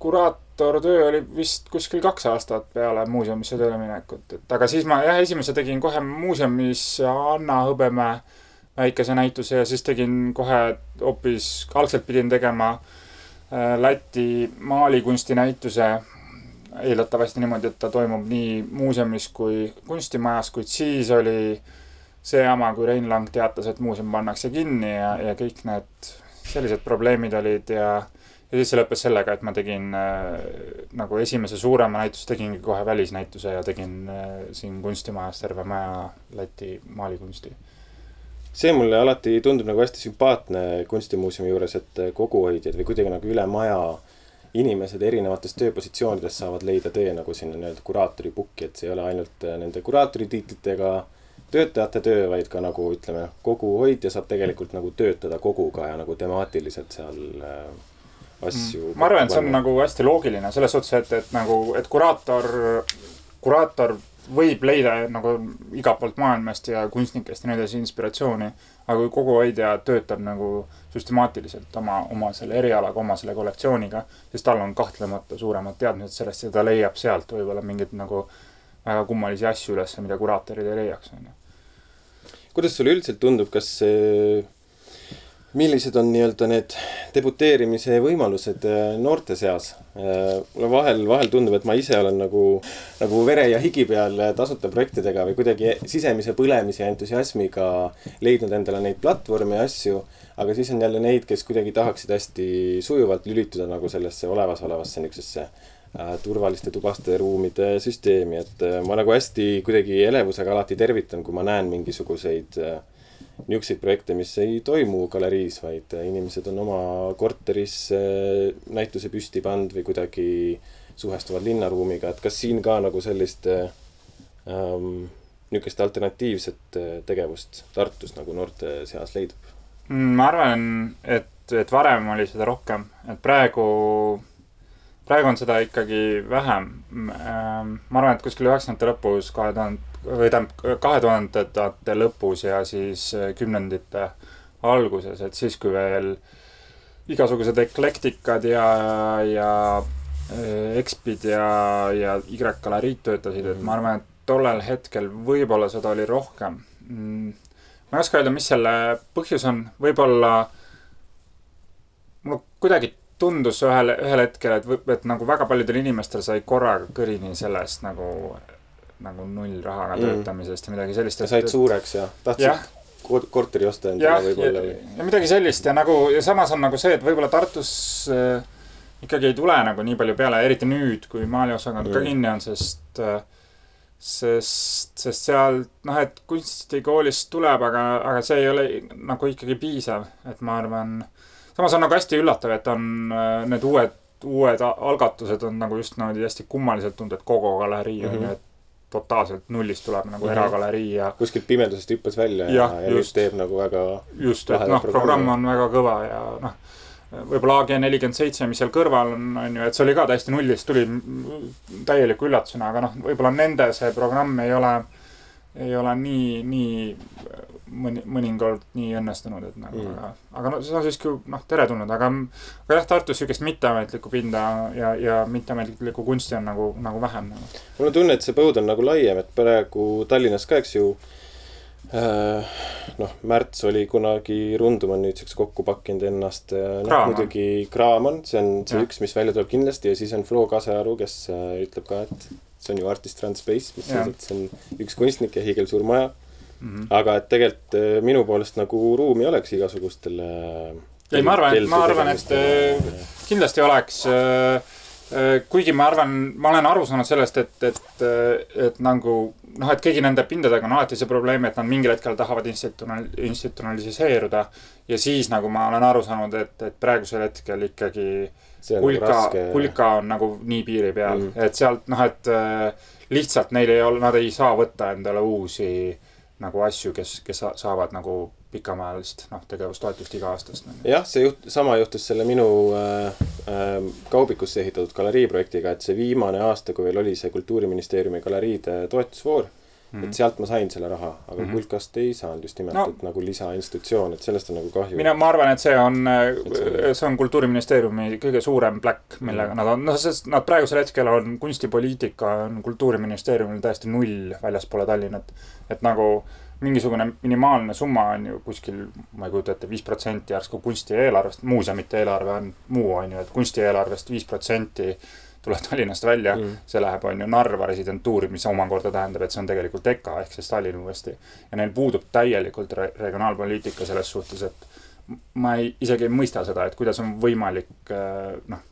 S6: kuraatortöö oli vist kuskil kaks aastat peale muuseumisse tööle minekut, et aga siis ma jah, esimese tegin kohe muuseumis Anna Hõbemäe väikese näituse ja siis tegin kohe hoopis, algselt pidin tegema äh, Läti maalikunstinäituse eeldatavasti niimoodi, et ta toimub nii muuseumis kui kunstimajas, kuid siis oli see jama, kui Rein Lang teatas, et muuseum pannakse kinni ja, ja kõik need sellised probleemid olid ja ja siis see lõppes sellega, et ma tegin äh, nagu esimese suurema näituse tegingi kohe välisnäituse ja tegin äh, siin kunstimajas terve maja Läti maalikunsti.
S5: see mulle alati tundub nagu hästi sümpaatne kunstimuuseumi juures, et koguhoidjad või kuidagi nagu üle maja inimesed erinevates tööpositsioonides saavad leida tee nagu sinna nii-öelda kuraatori pukki, et see ei ole ainult äh, nende kuraatori tiitlitega töötajate töö, vaid ka nagu ütleme, koguhoidja saab tegelikult nagu töötada koguga ja nagu temaatiliselt seal äh, asju.
S6: ma arvan, et see on nagu hästi loogiline selles suhtes, et, et nagu, et kuraator, kuraator võib leida nagu igalt poolt maailmast ja kunstnikest ja nii edasi inspiratsiooni. aga kui koguhoidja töötab nagu süstemaatiliselt oma, oma selle erialaga, oma selle kollektsiooniga, siis tal on kahtlemata suuremad teadmised sellest ja ta leiab sealt võib-olla mingeid nagu väga kummalisi asju üles, mida kuraatorid ei leiaks, on ju.
S5: kuidas sulle üldiselt tundub, kas see, millised on nii-öelda need debuteerimise võimalused äh, noorte seas? mulle vahel, vahel tundub, et ma ise olen nagu, nagu vere ja higi peal äh, tasuta projektidega või kuidagi sisemise põlemise ja entusiasmiga leidnud endale neid platvorme ja asju. aga siis on jälle neid, kes kuidagi tahaksid hästi sujuvalt lülituda nagu sellesse olemasolevasse niisugusesse äh, turvaliste tubaste ruumide süsteemi, et äh, ma nagu hästi kuidagi elevusega alati tervitan, kui ma näen mingisuguseid äh, niisuguseid projekte, mis ei toimu galeriis, vaid inimesed on oma korteris näituse püsti pannud või kuidagi suhestuvad linnaruumiga, et kas siin ka nagu sellist äh, ähm, niisugust alternatiivset äh, tegevust Tartus nagu noorte seas leidub?
S6: Mm, ma arvan, et, et varem oli seda rohkem, et praegu, praegu on seda ikkagi vähem. ma arvan, et kuskil üheksakümnendate lõpus, kahe tuhande, või tähendab kahe tuhandendate lõpus ja siis äh, kümnendite alguses, et siis, kui veel igasugused eklektikad ja, ja äh, ekspid ja, ja Y-galeriid töötasid, et ma arvan, et tollel hetkel võib-olla seda oli rohkem. Mm ma ei oska öelda, mis selle põhjus on, võib-olla mulle kuidagi tundus ühel, ühel hetkel, et, et nagu väga paljudel inimestel sai korraga kõrini sellest nagu, nagu nullrahaga
S5: Mm.
S6: mm. töötamisest ja midagi sellist.
S5: sa said suureks ja tahtsid ko- korteri osta endale,
S6: ja,
S5: võib-olla või?
S6: ja midagi sellist ja nagu ja samas on nagu see, et võib-olla Tartus äh, ikkagi ei tule nagu nii palju peale, eriti nüüd, kui maaliosakond mm. ka
S5: Mm.
S6: kinni on, sest äh, sest, sest seal noh, et kunstikoolist tuleb, aga, aga see ei ole nagu ikkagi piisav, et ma arvan. samas on nagu hästi üllatav, et on äh, need uued, uued algatused on nagu just niimoodi hästi kummaliselt tundub, et Kogo galerii on
S5: Mhm.
S6: ju, et totaalselt nullist tuleb nagu
S5: Mhm.
S6: eragalerii ja
S5: kuskilt pimedusest hüppas välja ja, ja, ja
S6: just.
S5: teeb nagu väga
S6: just, et noh, programm on väga kõva ja noh, võib-olla AG nelikümmend seitse, mis seal kõrval on, on ju, et see oli ka täiesti nullist, tuli täieliku üllatusena, aga noh, võib-olla nende see programm ei ole, ei ole nii, nii mõni, mõnikord nii õnnestunud, et nagu
S5: Mm.
S6: aga, aga no see on siiski noh, teretulnud, aga aga jah, Tartus niisugust mitteametlikku pinda ja, ja mitteametlikku kunsti on nagu, nagu vähem nagu..
S5: mul on tunne, et see põud on nagu laiem, et praegu Tallinnas ka, eks ju äh, noh, Märts oli kunagi Rundumann nüüdseks kokku pakkinud ennast. noh,
S6: Kraaman.
S5: muidugi Kraaman, see on see
S6: Jah.
S5: üks, mis välja tuleb kindlasti ja siis on Flo Kasearu, kes äh, ütleb ka, et see on ju Artist Run Space, mis siis, et see on üks kunstnik ja hiigelsuur maja.
S6: Mm -hmm.
S5: aga et tegelikult äh, minu poolest nagu ruumi oleks igasugustele.
S6: Ei, ma arvan, et- ma arvan, et, äh, kindlasti oleks, Äh, kuigi ma arvan, ma olen aru saanud sellest, et, et, et nagu noh, et kõigi nende pindadega on alati see probleem, et nad mingil hetkel tahavad institutsional-, institutsionaliseeruda. ja siis nagu ma olen aru saanud, et, et praegusel hetkel ikkagi kulka nagu, kulka on nagu nii piiri peal mm., et sealt noh, et äh, lihtsalt neil ei ole, nad ei saa võtta endale uusi nagu asju, kes, kes saavad nagu pikemaajalist noh, tegevustoetust iga-aastast.
S5: jah, see juht-, sama juhtus selle minu äh, äh, kaubikusse ehitatud galerii projektiga, et see viimane aasta, kui veel oli see Kultuuriministeeriumi galeriide toetusvoor mm, -hmm. et sealt ma sain selle raha, aga mm -hmm. Kulkast ei saanud just nimelt no., et nagu lisainstitutsioon, et sellest on nagu kahju.
S6: mina, ma arvan, et see on, see on Kultuuriministeeriumi kõige suurem pläkk, millega mm -hmm. nad on, noh, sest nad praegusel hetkel on, kunstipoliitika on Kultuuriministeeriumil täiesti null väljaspoole Tallinnat. et nagu mingisugune minimaalne summa on ju kuskil, ma ei kujuta ette, viis protsenti järsku kunstieelarvest, muuseumite eelarve on muu, on ju, et kunstieelarvest viis protsenti tuleb Tallinnast välja mm., see läheb, on ju, Narva residentuuri, mis omakorda tähendab, et see on tegelikult EKA ehk siis Tallinn uuesti. ja neil puudub täielikult re regionaalpoliitika selles suhtes, et ma ei, isegi ei mõista seda, et kuidas on võimalik äh, noh,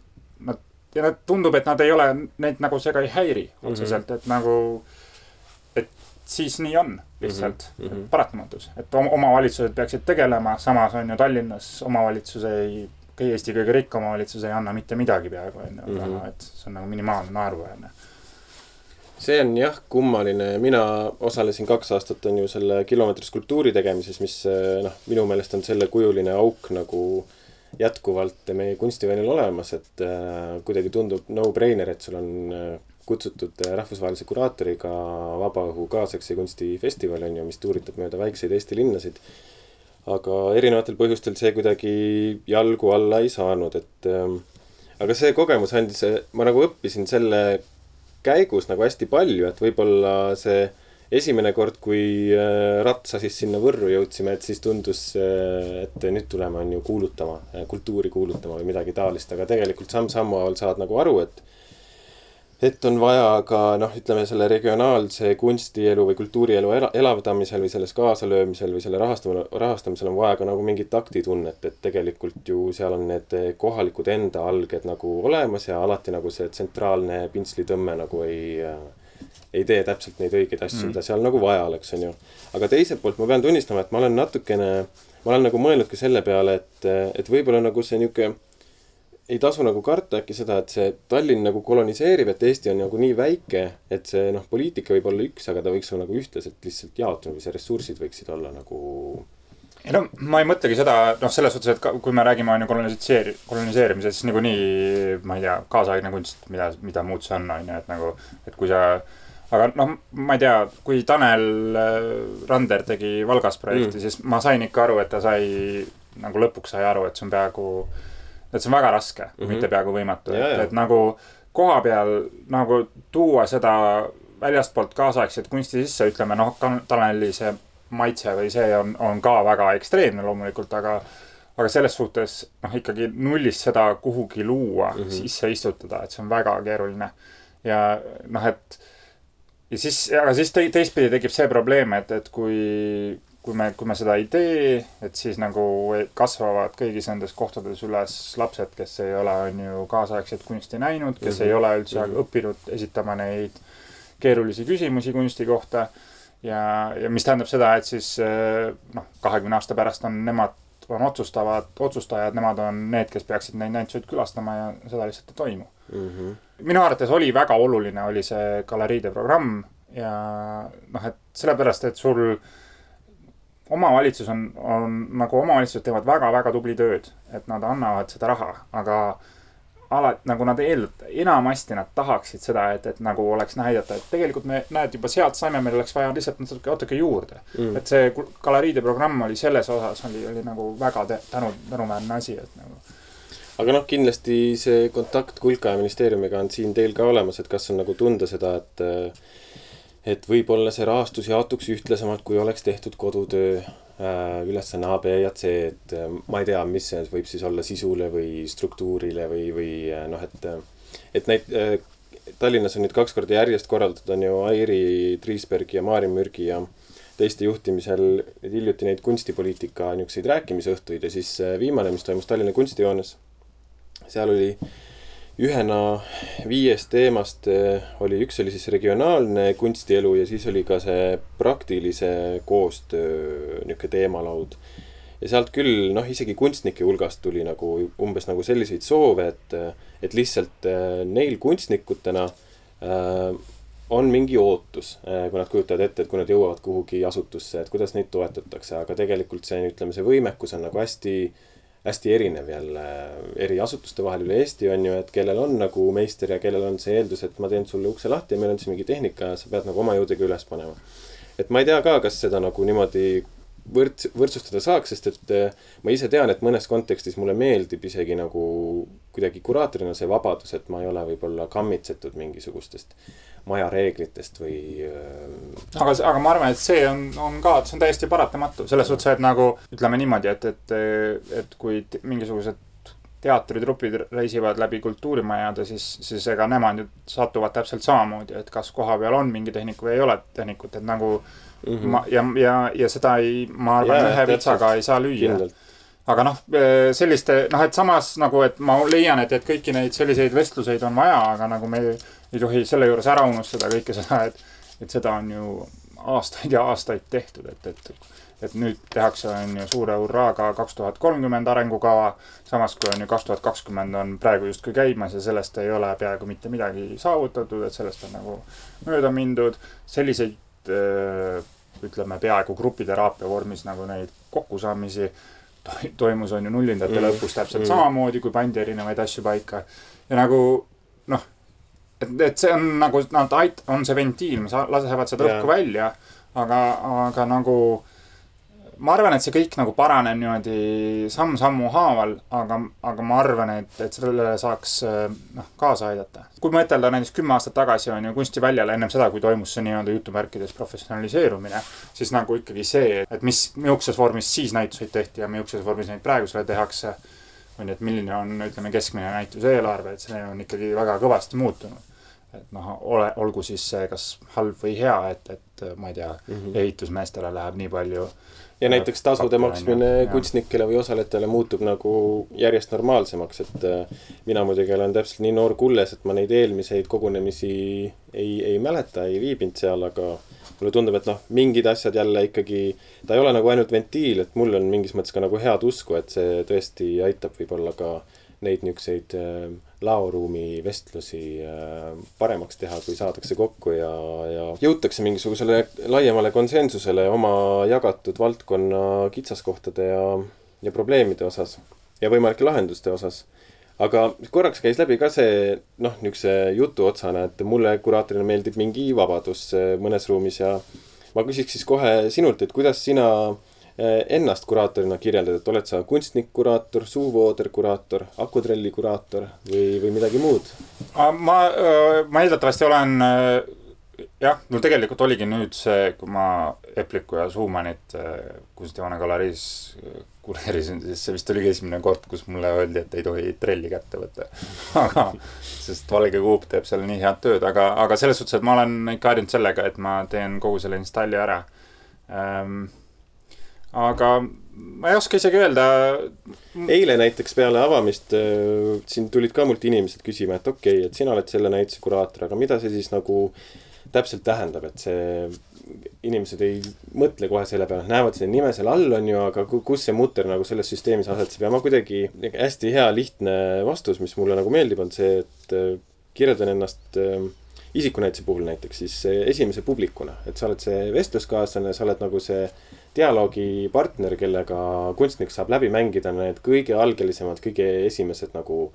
S6: nad, ja nad tundub, et nad ei ole, neid nagu see ka ei häiri otseselt mm, -hmm. et nagu siis nii on lihtsalt mm, -hmm. paratamatus, et omavalitsused peaksid tegelema, samas on ju Tallinnas omavalitsus ei, Eesti kõige rikkam omavalitsus ei anna mitte midagi peaaegu on ju raha, et see on nagu minimaalne naeruväärne.
S5: see on jah kummaline, mina osalesin kaks aastat on ju selle kilomeetri skulptuuri tegemises, mis noh, minu meelest on sellekujuline auk nagu jätkuvalt meie kunstiväljal olemas, et äh, kuidagi tundub no-brainer, et sul on äh, kutsutud rahvusvahelise kuraatoriga Vabaõhu kaasaegse kunstifestival on ju, mis tuuritab mööda väikseid Eesti linnasid. Aga erinevatel põhjustel see kuidagi jalgu alla ei saanud, et ähm, aga see kogemus andis, ma nagu õppisin selle käigus nagu hästi palju, et võib-olla see esimene kord, kui äh, ratsa siis sinna Võrru jõudsime, et siis tundus, äh, et nüüd tuleme, on ju, kuulutama, kultuuri kuulutama või midagi taolist, aga tegelikult samm-sammu haaval saad nagu aru, et et on vaja ka noh, ütleme selle regionaalse kunstielu või kultuurielu ela, elavdamisel või selles kaasalöömisel või selle rahastamine, rahastamisel on vaja ka nagu mingit taktitunnet, et tegelikult ju seal on need kohalikud enda alged nagu olemas ja alati nagu see tsentraalne pintslitõmme nagu ei ei tee täpselt neid õigeid asju mm., mida seal nagu vaja oleks, on ju. aga teiselt poolt ma pean tunnistama, et ma olen natukene, ma olen nagu mõelnud ka selle peale, et, et võib-olla nagu see niisugune ei tasu nagu karta äkki seda, et see Tallinn nagu koloniseerib, et Eesti on nagu nii väike, et see noh, poliitika võib olla üks, aga ta võiks olla nagu ühtlaselt lihtsalt jaotunud või see ressursid võiksid olla nagu
S6: ei no ma ei mõtlegi seda, noh, selles suhtes, et ka, kui me räägime, on ju, koloniseeri-, koloniseerimisest, siis niikuinii, ma ei tea, kaasaegne kunst, mida, mida muud see on, on ju, et nagu, et kui sa aga noh, ma ei tea, kui Tanel äh, Rander tegi Valgas projekti mm., siis ma sain ikka aru, et ta sai, nagu lõpuks sai aru, et see on peaaegu et see on väga raske mm, -hmm. mitte peaaegu võimatu, et, et nagu koha peal nagu tuua seda väljastpoolt kaasaegset kunsti sisse, ütleme noh, Taneli see maitse või see on, on ka väga ekstreemne loomulikult, aga aga selles suhtes noh, ikkagi nullist seda kuhugi luua mm, -hmm. sisse istutada, et see on väga keeruline. ja noh, et ja siis, aga siis te, teistpidi tekib see probleem, et, et kui, kui me, kui me seda ei tee, et siis nagu kasvavad kõigis nendes kohtades üles lapsed, kes ei ole, on ju, kaasaegset kunsti näinud, kes mm -hmm. ei ole üldse mm -hmm. õppinud esitama neid keerulisi küsimusi kunsti kohta. ja, ja mis tähendab seda, et siis noh, kahekümne aasta pärast on nemad, on otsustavad, otsustajad, nemad on need, kes peaksid neid näituseid külastama ja seda lihtsalt ei toimu mm. -hmm. minu arvates oli väga oluline, oli see galeriide programm ja noh, et sellepärast, et sul omavalitsus on, on nagu omavalitsused teevad väga-väga tubli tööd, et nad annavad seda raha, aga alati nagu nad eeldavad, enamasti nad tahaksid seda, et, et nagu oleks näidata, et tegelikult me, näed, juba sealt saime, meil oleks vaja lihtsalt natuke, natuke juurde mm.. et see galeriide programm oli selles osas oli, oli nagu väga tänu, tänuväärne asi, et nagu.
S5: aga noh, kindlasti see kontakt Kulka ja ministeeriumiga on siin teil ka olemas, et kas on nagu tunda seda, et et võib-olla see rahastus jaotuks ühtlasemalt, kui oleks tehtud kodutöö äh, ülesanne A, B ja C, et äh, ma ei tea, mis see võib siis olla sisule või struktuurile või, või äh, noh, et, et neid Tallinnas on nüüd kaks korda järjest korraldatud, on ju Airi Triisbergi ja Maarin Mürgi ja teiste juhtimisel hiljuti neid kunstipoliitika niisuguseid rääkimisõhtuid ja siis viimane, mis toimus Tallinna kunstijoones, seal oli ühena viiest teemast eh, oli, üks oli siis regionaalne kunstielu ja siis oli ka see praktilise koostöö niisugune teemalaud. ja sealt küll noh, isegi kunstnike hulgast tuli nagu umbes nagu selliseid soove, et, et lihtsalt eh, neil kunstnikutena äh, on mingi ootus, kui nad kujutavad ette, et kui nad jõuavad kuhugi asutusse, et kuidas neid toetatakse, aga tegelikult see, ütleme, see võimekus on nagu hästi äh, hästi erinev jälle eri asutuste vahel üle Eesti on ju, et kellel on nagu meister ja kellel on see eeldus, et ma teen sulle ukse lahti ja meil on siis mingi tehnika ja sa pead nagu oma jõudega üles panema. et ma ei tea ka, kas seda nagu niimoodi võrd-, võrdsustada saaks, sest et eh, ma ise tean, et mõnes kontekstis mulle meeldib isegi nagu kuidagi kuraatorina see vabadus, et ma ei ole võib-olla kammitsetud mingisugustest maja reeglitest või.
S6: Äh, aga, aga ma arvan, et see on, on ka, see on täiesti paratamatu selles suhtes, et nagu ütleme niimoodi, et, et, et kui mingisugused teatritrupid reisivad läbi kultuurimajade, siis, siis ega nemad ju satuvad täpselt samamoodi, et kas kohapeal on mingi tehnik või ei ole tehnikut, et nagu mm -hmm. ma ja, ja, ja seda ei, ma arvan, ühe vitsaga ei saa lüüa. aga noh, selliste, noh, et samas nagu, et ma leian, et, et kõiki neid selliseid vestluseid on vaja, aga nagu me ei tohi selle juures ära unustada kõike seda, et, et seda on ju aastaid ja aastaid tehtud, et, et, et nüüd tehakse, on ju suure hurraaga kaks tuhat kolmkümmend arengukava. samas kui on ju kaks tuhat kakskümmend on praegu justkui käimas ja sellest ei ole peaaegu mitte midagi saavutatud, et sellest on nagu mööda mindud. selliseid ütleme peaaegu grupiteraapia vormis nagu neid kokkusaamisi toimus on ju nullindate mm. lõpus täpselt mm. samamoodi, kui pandi erinevaid asju paika. ja nagu noh et, et see on nagu, nad ait-, on see ventiil, mis lasevad seda õhku välja, aga, aga nagu ma arvan, et see kõik nagu paraneb niimoodi samm-sammu haaval, aga, aga ma arvan, et, et sellele saaks noh, kaasa aidata. kui mõtelda näiteks kümme aastat tagasi on ju kunstiväljal ennem seda, kui toimus see nii-öelda jutumärkides professionaliseerumine, siis nagu ikkagi see, et mis, mihukeses vormis siis näituseid tehti ja mihukeses vormis neid praegusele tehakse on ju, et milline on, ütleme, keskmine näituse eelarve, et see on ikkagi väga kõvasti muutunud et noh, ole, olgu siis see kas halb või hea, et, et ma ei tea mm, -hmm. ehitusmeestele läheb nii palju.
S5: Ja näiteks tasude maksmine kunstnikele või osalejatele muutub nagu järjest normaalsemaks, et äh, mina muidugi olen täpselt nii noor kulles, et ma neid eelmiseid kogunemisi ei, ei mäleta, ei viibinud seal, aga mulle tundub, et noh, mingid asjad jälle ikkagi, ta ei ole nagu ainult ventiil, et mul on mingis mõttes ka nagu head usku, et see tõesti aitab võib-olla ka neid niisuguseid äh, laoruumi vestlusi äh, paremaks teha, kui saadakse kokku ja, ja jõutakse mingisugusele laiemale konsensusele oma jagatud valdkonna kitsaskohtade ja, ja probleemide osas ja võimalike lahenduste osas. aga korraks käis läbi ka see noh, niisuguse jutu otsana, et mulle kuraatorina meeldib mingi vabadus äh, mõnes ruumis ja ma küsiks siis kohe sinult, et kuidas sina ennast kuraatorina kirjeldad, et oled sa kunstnik-kuraator, suuvooder-kuraator, akutrelli kuraator või, või midagi muud?
S6: ma, ma eeldatavasti olen jah, mul tegelikult oligi nüüd see, kui ma Epliku ja Schumannit kunstihoone galeriis kureerisin, siis see vist oligi esimene kord, kus mulle öeldi, et ei tohi trelli kätte võtta. aga, sest Valge Kuup teeb seal nii head tööd, aga, aga selles suhtes, et ma olen ikka harjunud sellega, et ma teen kogu selle installi ära ähm, aga ma ei oska isegi öelda.
S5: eile näiteks peale avamist äh, siin tulid ka mult inimesed küsima, et okei okay,, et sina oled selle näituse kuraator, aga mida see siis nagu täpselt tähendab, et see inimesed ei mõtle kohe selle peale, näevad selle nime seal all, on ju, aga kus see mutter nagu selles süsteemis asetseb ja ma kuidagi hästi hea lihtne vastus, mis mulle nagu meeldib, on see, et äh, kirjeldan ennast äh, isikunäituse puhul näiteks siis esimese publikuna, et sa oled see vestluskaaslane, sa oled nagu see dialoogipartner, kellega kunstnik saab läbi mängida need kõige algelisemad, kõige esimesed nagu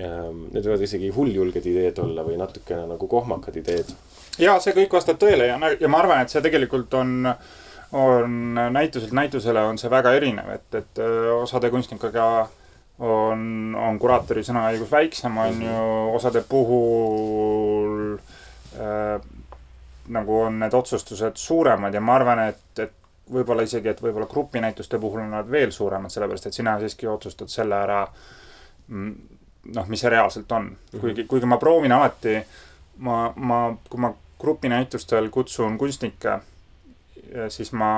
S5: ähm,. Need võivad isegi hulljulged ideed olla või natukene nagu kohmakad ideed.
S6: ja see kõik vastab tõele ja, ja ma arvan, et see tegelikult on, on näituselt näitusele on see väga erinev, et, et osade kunstnikega on, on kuraatori sõnaõigus väiksem, on ju, osade puhul äh, nagu on need otsustused suuremad ja ma arvan, et, et võib-olla isegi, et võib-olla grupinäituste puhul on nad veel suuremad, sellepärast et sina siiski otsustad selle ära. Mm, noh, mis see reaalselt on, mhm. kuigi, kuigi ma proovin alati, ma, ma, kui ma grupinäitustel kutsun kunstnikke, siis ma,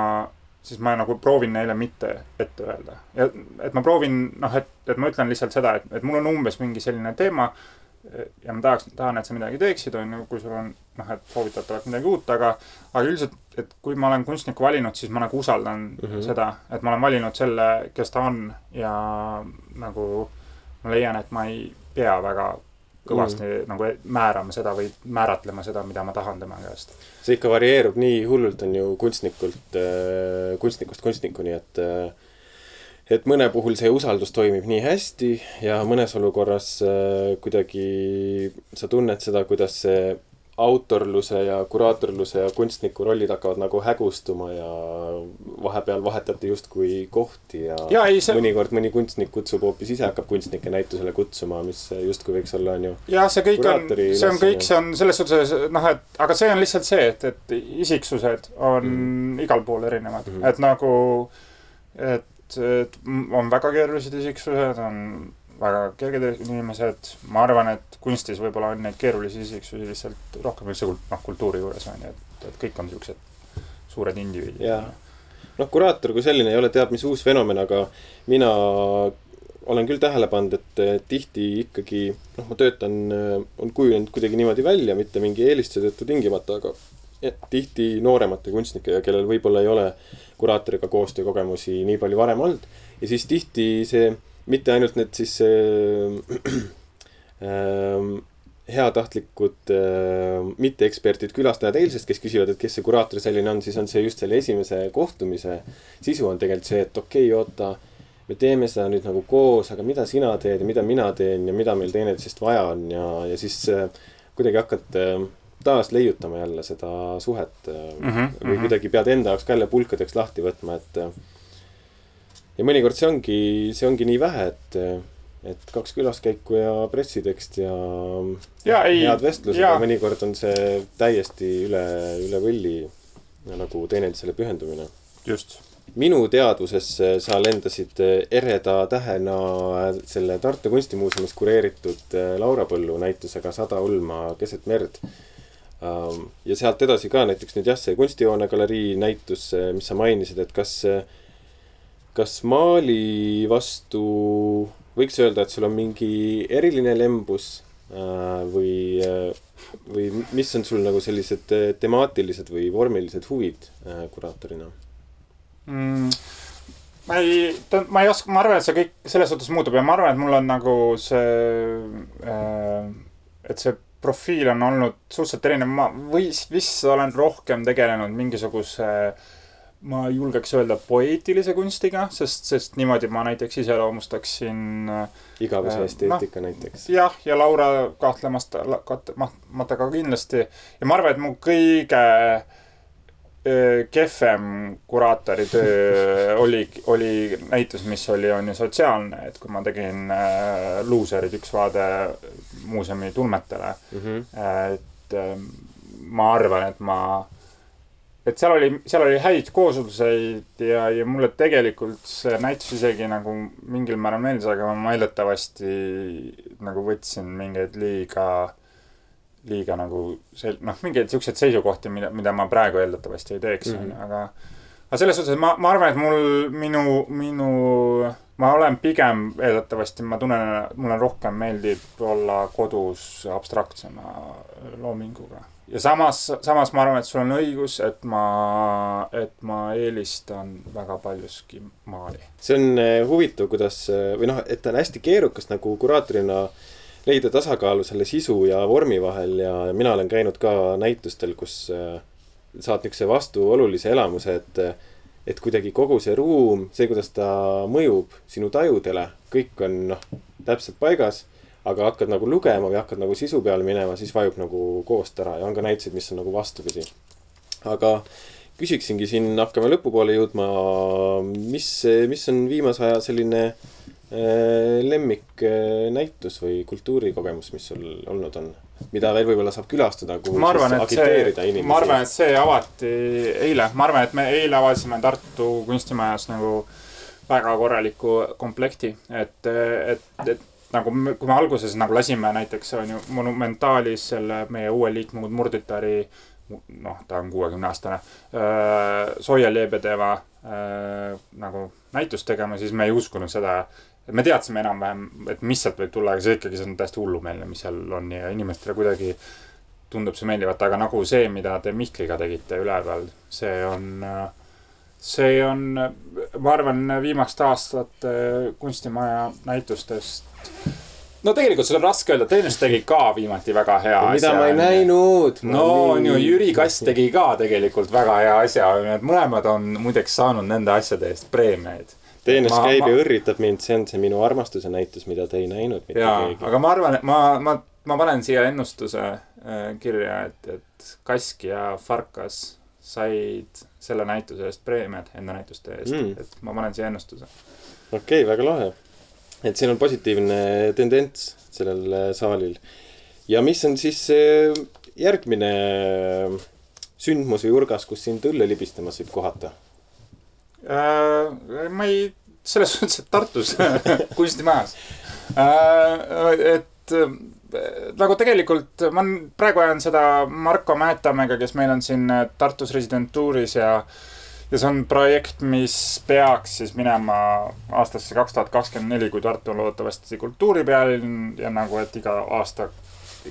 S6: siis ma nagu proovin neile mitte ette öelda. et ma proovin, noh, et, et ma ütlen lihtsalt seda, et, et mul on umbes mingi selline teema ja ma tahaks, tahan, et sa midagi teeksid, on ju, kui sul on noh, et soovitatavat midagi uut, aga, aga üldiselt, et kui ma olen kunstnikku valinud, siis ma nagu usaldan mm -hmm. seda, et ma olen valinud selle, kes ta on ja nagu ma leian, et ma ei pea väga kõvasti mm. nagu määrama seda või määratlema seda, mida ma tahan tema käest.
S5: see ikka varieerub nii hullult, on ju kunstnikult, kunstnikust kunstnikuni, et et mõne puhul see usaldus toimib nii hästi ja mõnes olukorras äh, kuidagi sa tunned seda, kuidas see autorluse ja kuraatorluse ja kunstniku rollid hakkavad nagu hägustuma ja vahepeal vahetati justkui kohti ja,
S6: ja ei, see...
S5: mõnikord mõni kunstnik kutsub hoopis ise, hakkab kunstnikke näitusele kutsuma, mis justkui võiks olla, on ju.
S6: jah, see kõik on, see on kõik, see on selles suhtes noh, et aga see on lihtsalt see, et, et isiksused on mm. igal pool erinevad mm, -hmm. et nagu, et et on väga keerulised isiksused, on väga kerged inimesed, ma arvan, et kunstis võib-olla on neid keerulisi isiksusi lihtsalt rohkem üldse noh, kultuuri juures on ju, et, et kõik on niisugused suured indiviidid.
S5: noh, kuraator kui selline ei ole teab mis uus fenomen, aga mina olen küll tähele pannud, et tihti ikkagi noh, ma töötan, on kujunenud kuidagi niimoodi välja, mitte mingi eelistuse tõttu tingimata, aga tihti nooremate kunstnikega, kellel võib-olla ei ole kuraatoriga koostöökogemusi nii palju varem olnud. ja siis tihti see, mitte ainult need siis äh, äh, heatahtlikud äh, mitteeksperdid, külastajad eilsest, kes küsivad, et kes see kuraator selline on, siis on see just selle esimese kohtumise sisu on tegelikult see, et okei okay,, oota, me teeme seda nüüd nagu koos, aga mida sina teed ja mida mina teen ja mida meil teineteisest vaja on ja, ja siis äh, kuidagi hakkad äh, taas leiutama jälle seda suhet mm -hmm, või mhm. kuidagi pead enda jaoks ka jälle pulkadeks lahti võtma, et. ja mõnikord see ongi, see ongi nii vähe, et, et kaks külaskäiku ja pressitekst ja,
S6: ja ei,
S5: head vestlused ja mõnikord on see täiesti üle, üle võlli nagu teineteisele pühendumine.
S6: just
S5: minu teadvusesse sa lendasid ereda tähena selle Tartu Kunstimuuseumis kureeritud Laura Põllu näitusega Sada ulma keset merd ja sealt edasi ka näiteks nüüd jah, see kunstihoone galerii näitus, mis sa mainisid, et kas, kas maali vastu võiks öelda, et sul on mingi eriline lembus äh, või, või mis on sul nagu sellised temaatilised või vormilised huvid kuraatorina
S6: mm.? ma ei, ma ei oska, ma arvan, et see kõik selles suhtes muutub ja ma arvan, et mul on nagu see äh,, et see profiil on olnud suhteliselt erinev, ma või vist olen rohkem tegelenud mingisuguse ma julgeks öelda poeetilise kunstiga, sest, sest niimoodi ma näiteks iseloomustaksin
S5: äh, igavese esteetika no, näiteks.
S6: jah, ja Laura kahtlemata, kahtlemata ka kindlasti. ja ma arvan, et mu kõige äh, kehvem kuraatori töö oli, oli näitus, mis oli, on ju sotsiaalne, et kui ma tegin äh, Luuserid üks vaade muuseumi tulmetele mm. -hmm. et äh, ma arvan, et ma, et seal oli, seal oli häid koosluseid ja, ja mulle tegelikult see näitus isegi nagu mingil määral meeldis, aga ma eeldatavasti nagu võtsin mingeid liiga liiga nagu sel-, noh, mingeid siukseid seisukohti, mida, mida ma praegu eeldatavasti ei teeks, ju, mhm. aga aga selles suhtes ma, ma arvan, et mul, minu, minu, ma olen pigem eeldatavasti, ma tunnen, mulle rohkem meeldib olla kodus abstraktsema loominguga. ja samas, samas ma arvan, et sul on õigus, et ma, et ma eelistan väga paljuski maali.
S5: see on eh, huvitav, kuidas või noh, et on hästi keerukas nagu kuraatorina leida tasakaalu selle sisu ja vormi vahel ja mina olen käinud ka näitustel, kus äh, saad niisuguse vastuolulise elamuse, et et kuidagi kogu see ruum, see, kuidas ta mõjub sinu tajudele, kõik on noh, täpselt paigas, aga hakkad nagu lugema või hakkad nagu sisu peale minema, siis vajub nagu koost ära ja on ka näiteid, mis on nagu vastupidi. aga küsiksingi siin, hakkame lõpupoole jõudma, mis, mis on viimase aja selline Äh, lemmiknäitus või kultuurikogemus, mis sul olnud on? Mida veel võib-olla saab külastada, kuhu
S6: ma arvan, et see, ma arvan, et see avati eile, ma arvan, et me eile avasime Tartu kunstimajas nagu väga korraliku komplekti, et, et, et nagu me, kui me alguses nagu lasime näiteks on ju Monumentaalis selle meie uue liikme Murditari noh, ta on kuuekümne aastane, Zoya Lebedeva äh, nagu näitust tegema, siis me ei uskunud seda. Et me teadsime enam-vähem, et mis sealt võib tulla, aga see ikkagi, see on täiesti hullumeelne, mis seal on ja inimestele kuidagi tundub see meeldivat, aga nagu see, mida te Mihkliga tegite üleval, see on, see on, ma arvan, viimaste aastate kunstimaja näitustest. no tegelikult seda on raske öelda, Tõnis tegi ka viimati väga hea
S5: mida ma ei. näinud.
S6: no on ju, Jüri Kass tegi ka tegelikult väga hea asja, need mõlemad on muideks saanud nende asjade eest preemiaid.
S5: Teenes
S6: Ma-
S5: käib
S6: ma-
S5: õrritab mind, see on see minu armastuse näitus, mida te ei näinud mitte
S6: jaa,
S5: keegi.
S6: aga ma arvan, et ma, ma, ma panen siia ennustuse äh, kirja, et, et Kask ja Farkas said selle näituse eest preemiad enda näituste eest
S5: Mm.
S6: et ma panen siia ennustuse.
S5: okei okay,, väga lahe. et siin on positiivne tendents sellel äh, saalil. ja mis on siis see järgmine sündmus või urgas, kus sind õlle libistamas võib kohata?
S6: Äh, ma ei, selles suhtes, et Tartus kunstimajas. et äh, nagu tegelikult ma praegu ajan seda Marko Määtamäega, kes meil on siin äh, Tartus residentuuris ja ja see on projekt, mis peaks siis minema aastasse kaks tuhat kakskümmend neli, kui Tartu on loodetavasti kultuuripealinn ja nagu, et iga aasta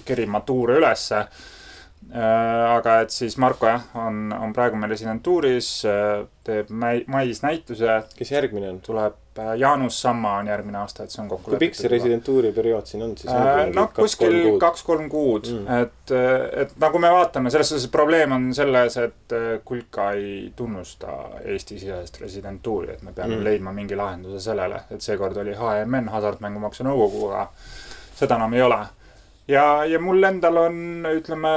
S6: kerima tuure ülesse Äh, aga et siis Marko jah, on, on praegu meil residentuuris, teeb mai-, mais näituse,
S5: kes järgmine on?
S6: tuleb äh, Jaanus Samma on järgmine aasta, et see on kokku
S5: kui pikk see? residentuuri periood siin on siis?
S6: noh, kuskil kaks-kolm kuud
S5: Mm.
S6: mm., et, et nagu me vaatame, selles suhtes probleem on selles, et äh, Kulka ei tunnusta Eesti-sisest residentuuri, et me peame
S5: Mm.
S6: leidma mingi lahenduse sellele, et seekord oli HMN, Hasartmängumaksu Nõukogu, aga seda enam ei ole. ja, ja mul endal on, ütleme,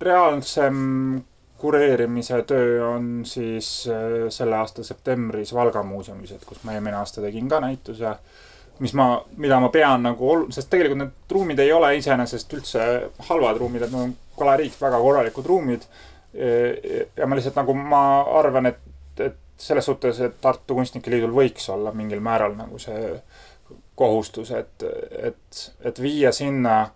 S6: reaalsem kureerimise töö on siis äh, selle aasta septembris Valga muuseumis, et kus ma eelmine aasta tegin ka näituse, mis ma, mida ma pean nagu ol-, sest tegelikult need ruumid ei ole iseenesest üldse halvad ruumid, et need on galeriiks väga korralikud ruumid. ja ma lihtsalt nagu ma arvan, et, et selles suhtes, et Tartu Kunstnike Liidul võiks olla mingil määral nagu see kohustus, et, et, et viia sinna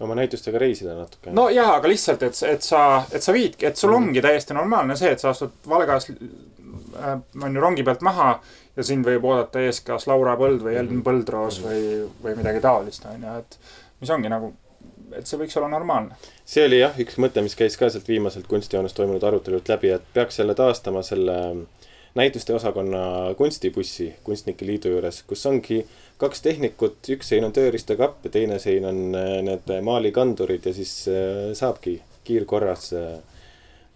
S5: oma näitustega reisida natuke.
S6: no jaa, aga lihtsalt, et, et sa, et sa viidki, et sul ongi täiesti normaalne see, et sa astud Valgas äh, on ju rongi pealt maha ja sind võib oodata ees kas Laura Põld või Ellen Põldroos või, või midagi taolist, on ju, et mis ongi nagu, et see võiks olla normaalne.
S5: see oli jah, üks mõte, mis käis ka sealt viimaselt kunstijoones toimunud arutelult läbi, et peaks jälle taastama selle näituste osakonna kunstibussi Kunstnike Liidu juures, kus ongi kaks tehnikut, üks sein on tööriistakapp ja teine sein on äh, need maalikandurid ja siis äh, saabki kiirkorras äh,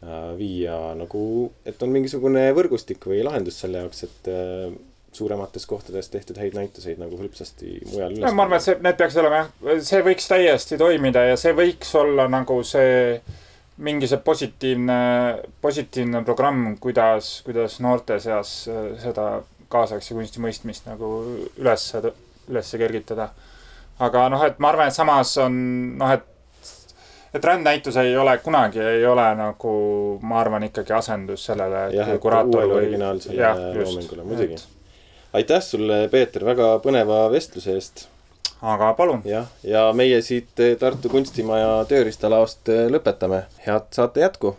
S5: äh, viia nagu, et on mingisugune võrgustik või lahendus selle jaoks, et äh, suuremates kohtades tehtud häid näituseid nagu hõlpsasti mujal üles.
S6: ma arvan, et see, need peaks olema jah, see võiks täiesti toimida ja see võiks olla nagu see mingi see positiivne, positiivne programm, kuidas, kuidas noorte seas äh, seda kaasaegse kunsti mõistmist nagu üles, üles kergitada. aga noh, et ma arvan, et samas on noh, et, et rändnäitus ei ole kunagi, ei ole nagu, ma arvan ikkagi asendus sellele,
S5: jah, et uuele originaalsele loomingule, muidugi. aitäh sulle, Peeter, väga põneva vestluse eest.
S6: Aga palun,
S5: jah, ja meie siit Tartu Kunstimaja tööriistalaost lõpetame. head saate jätku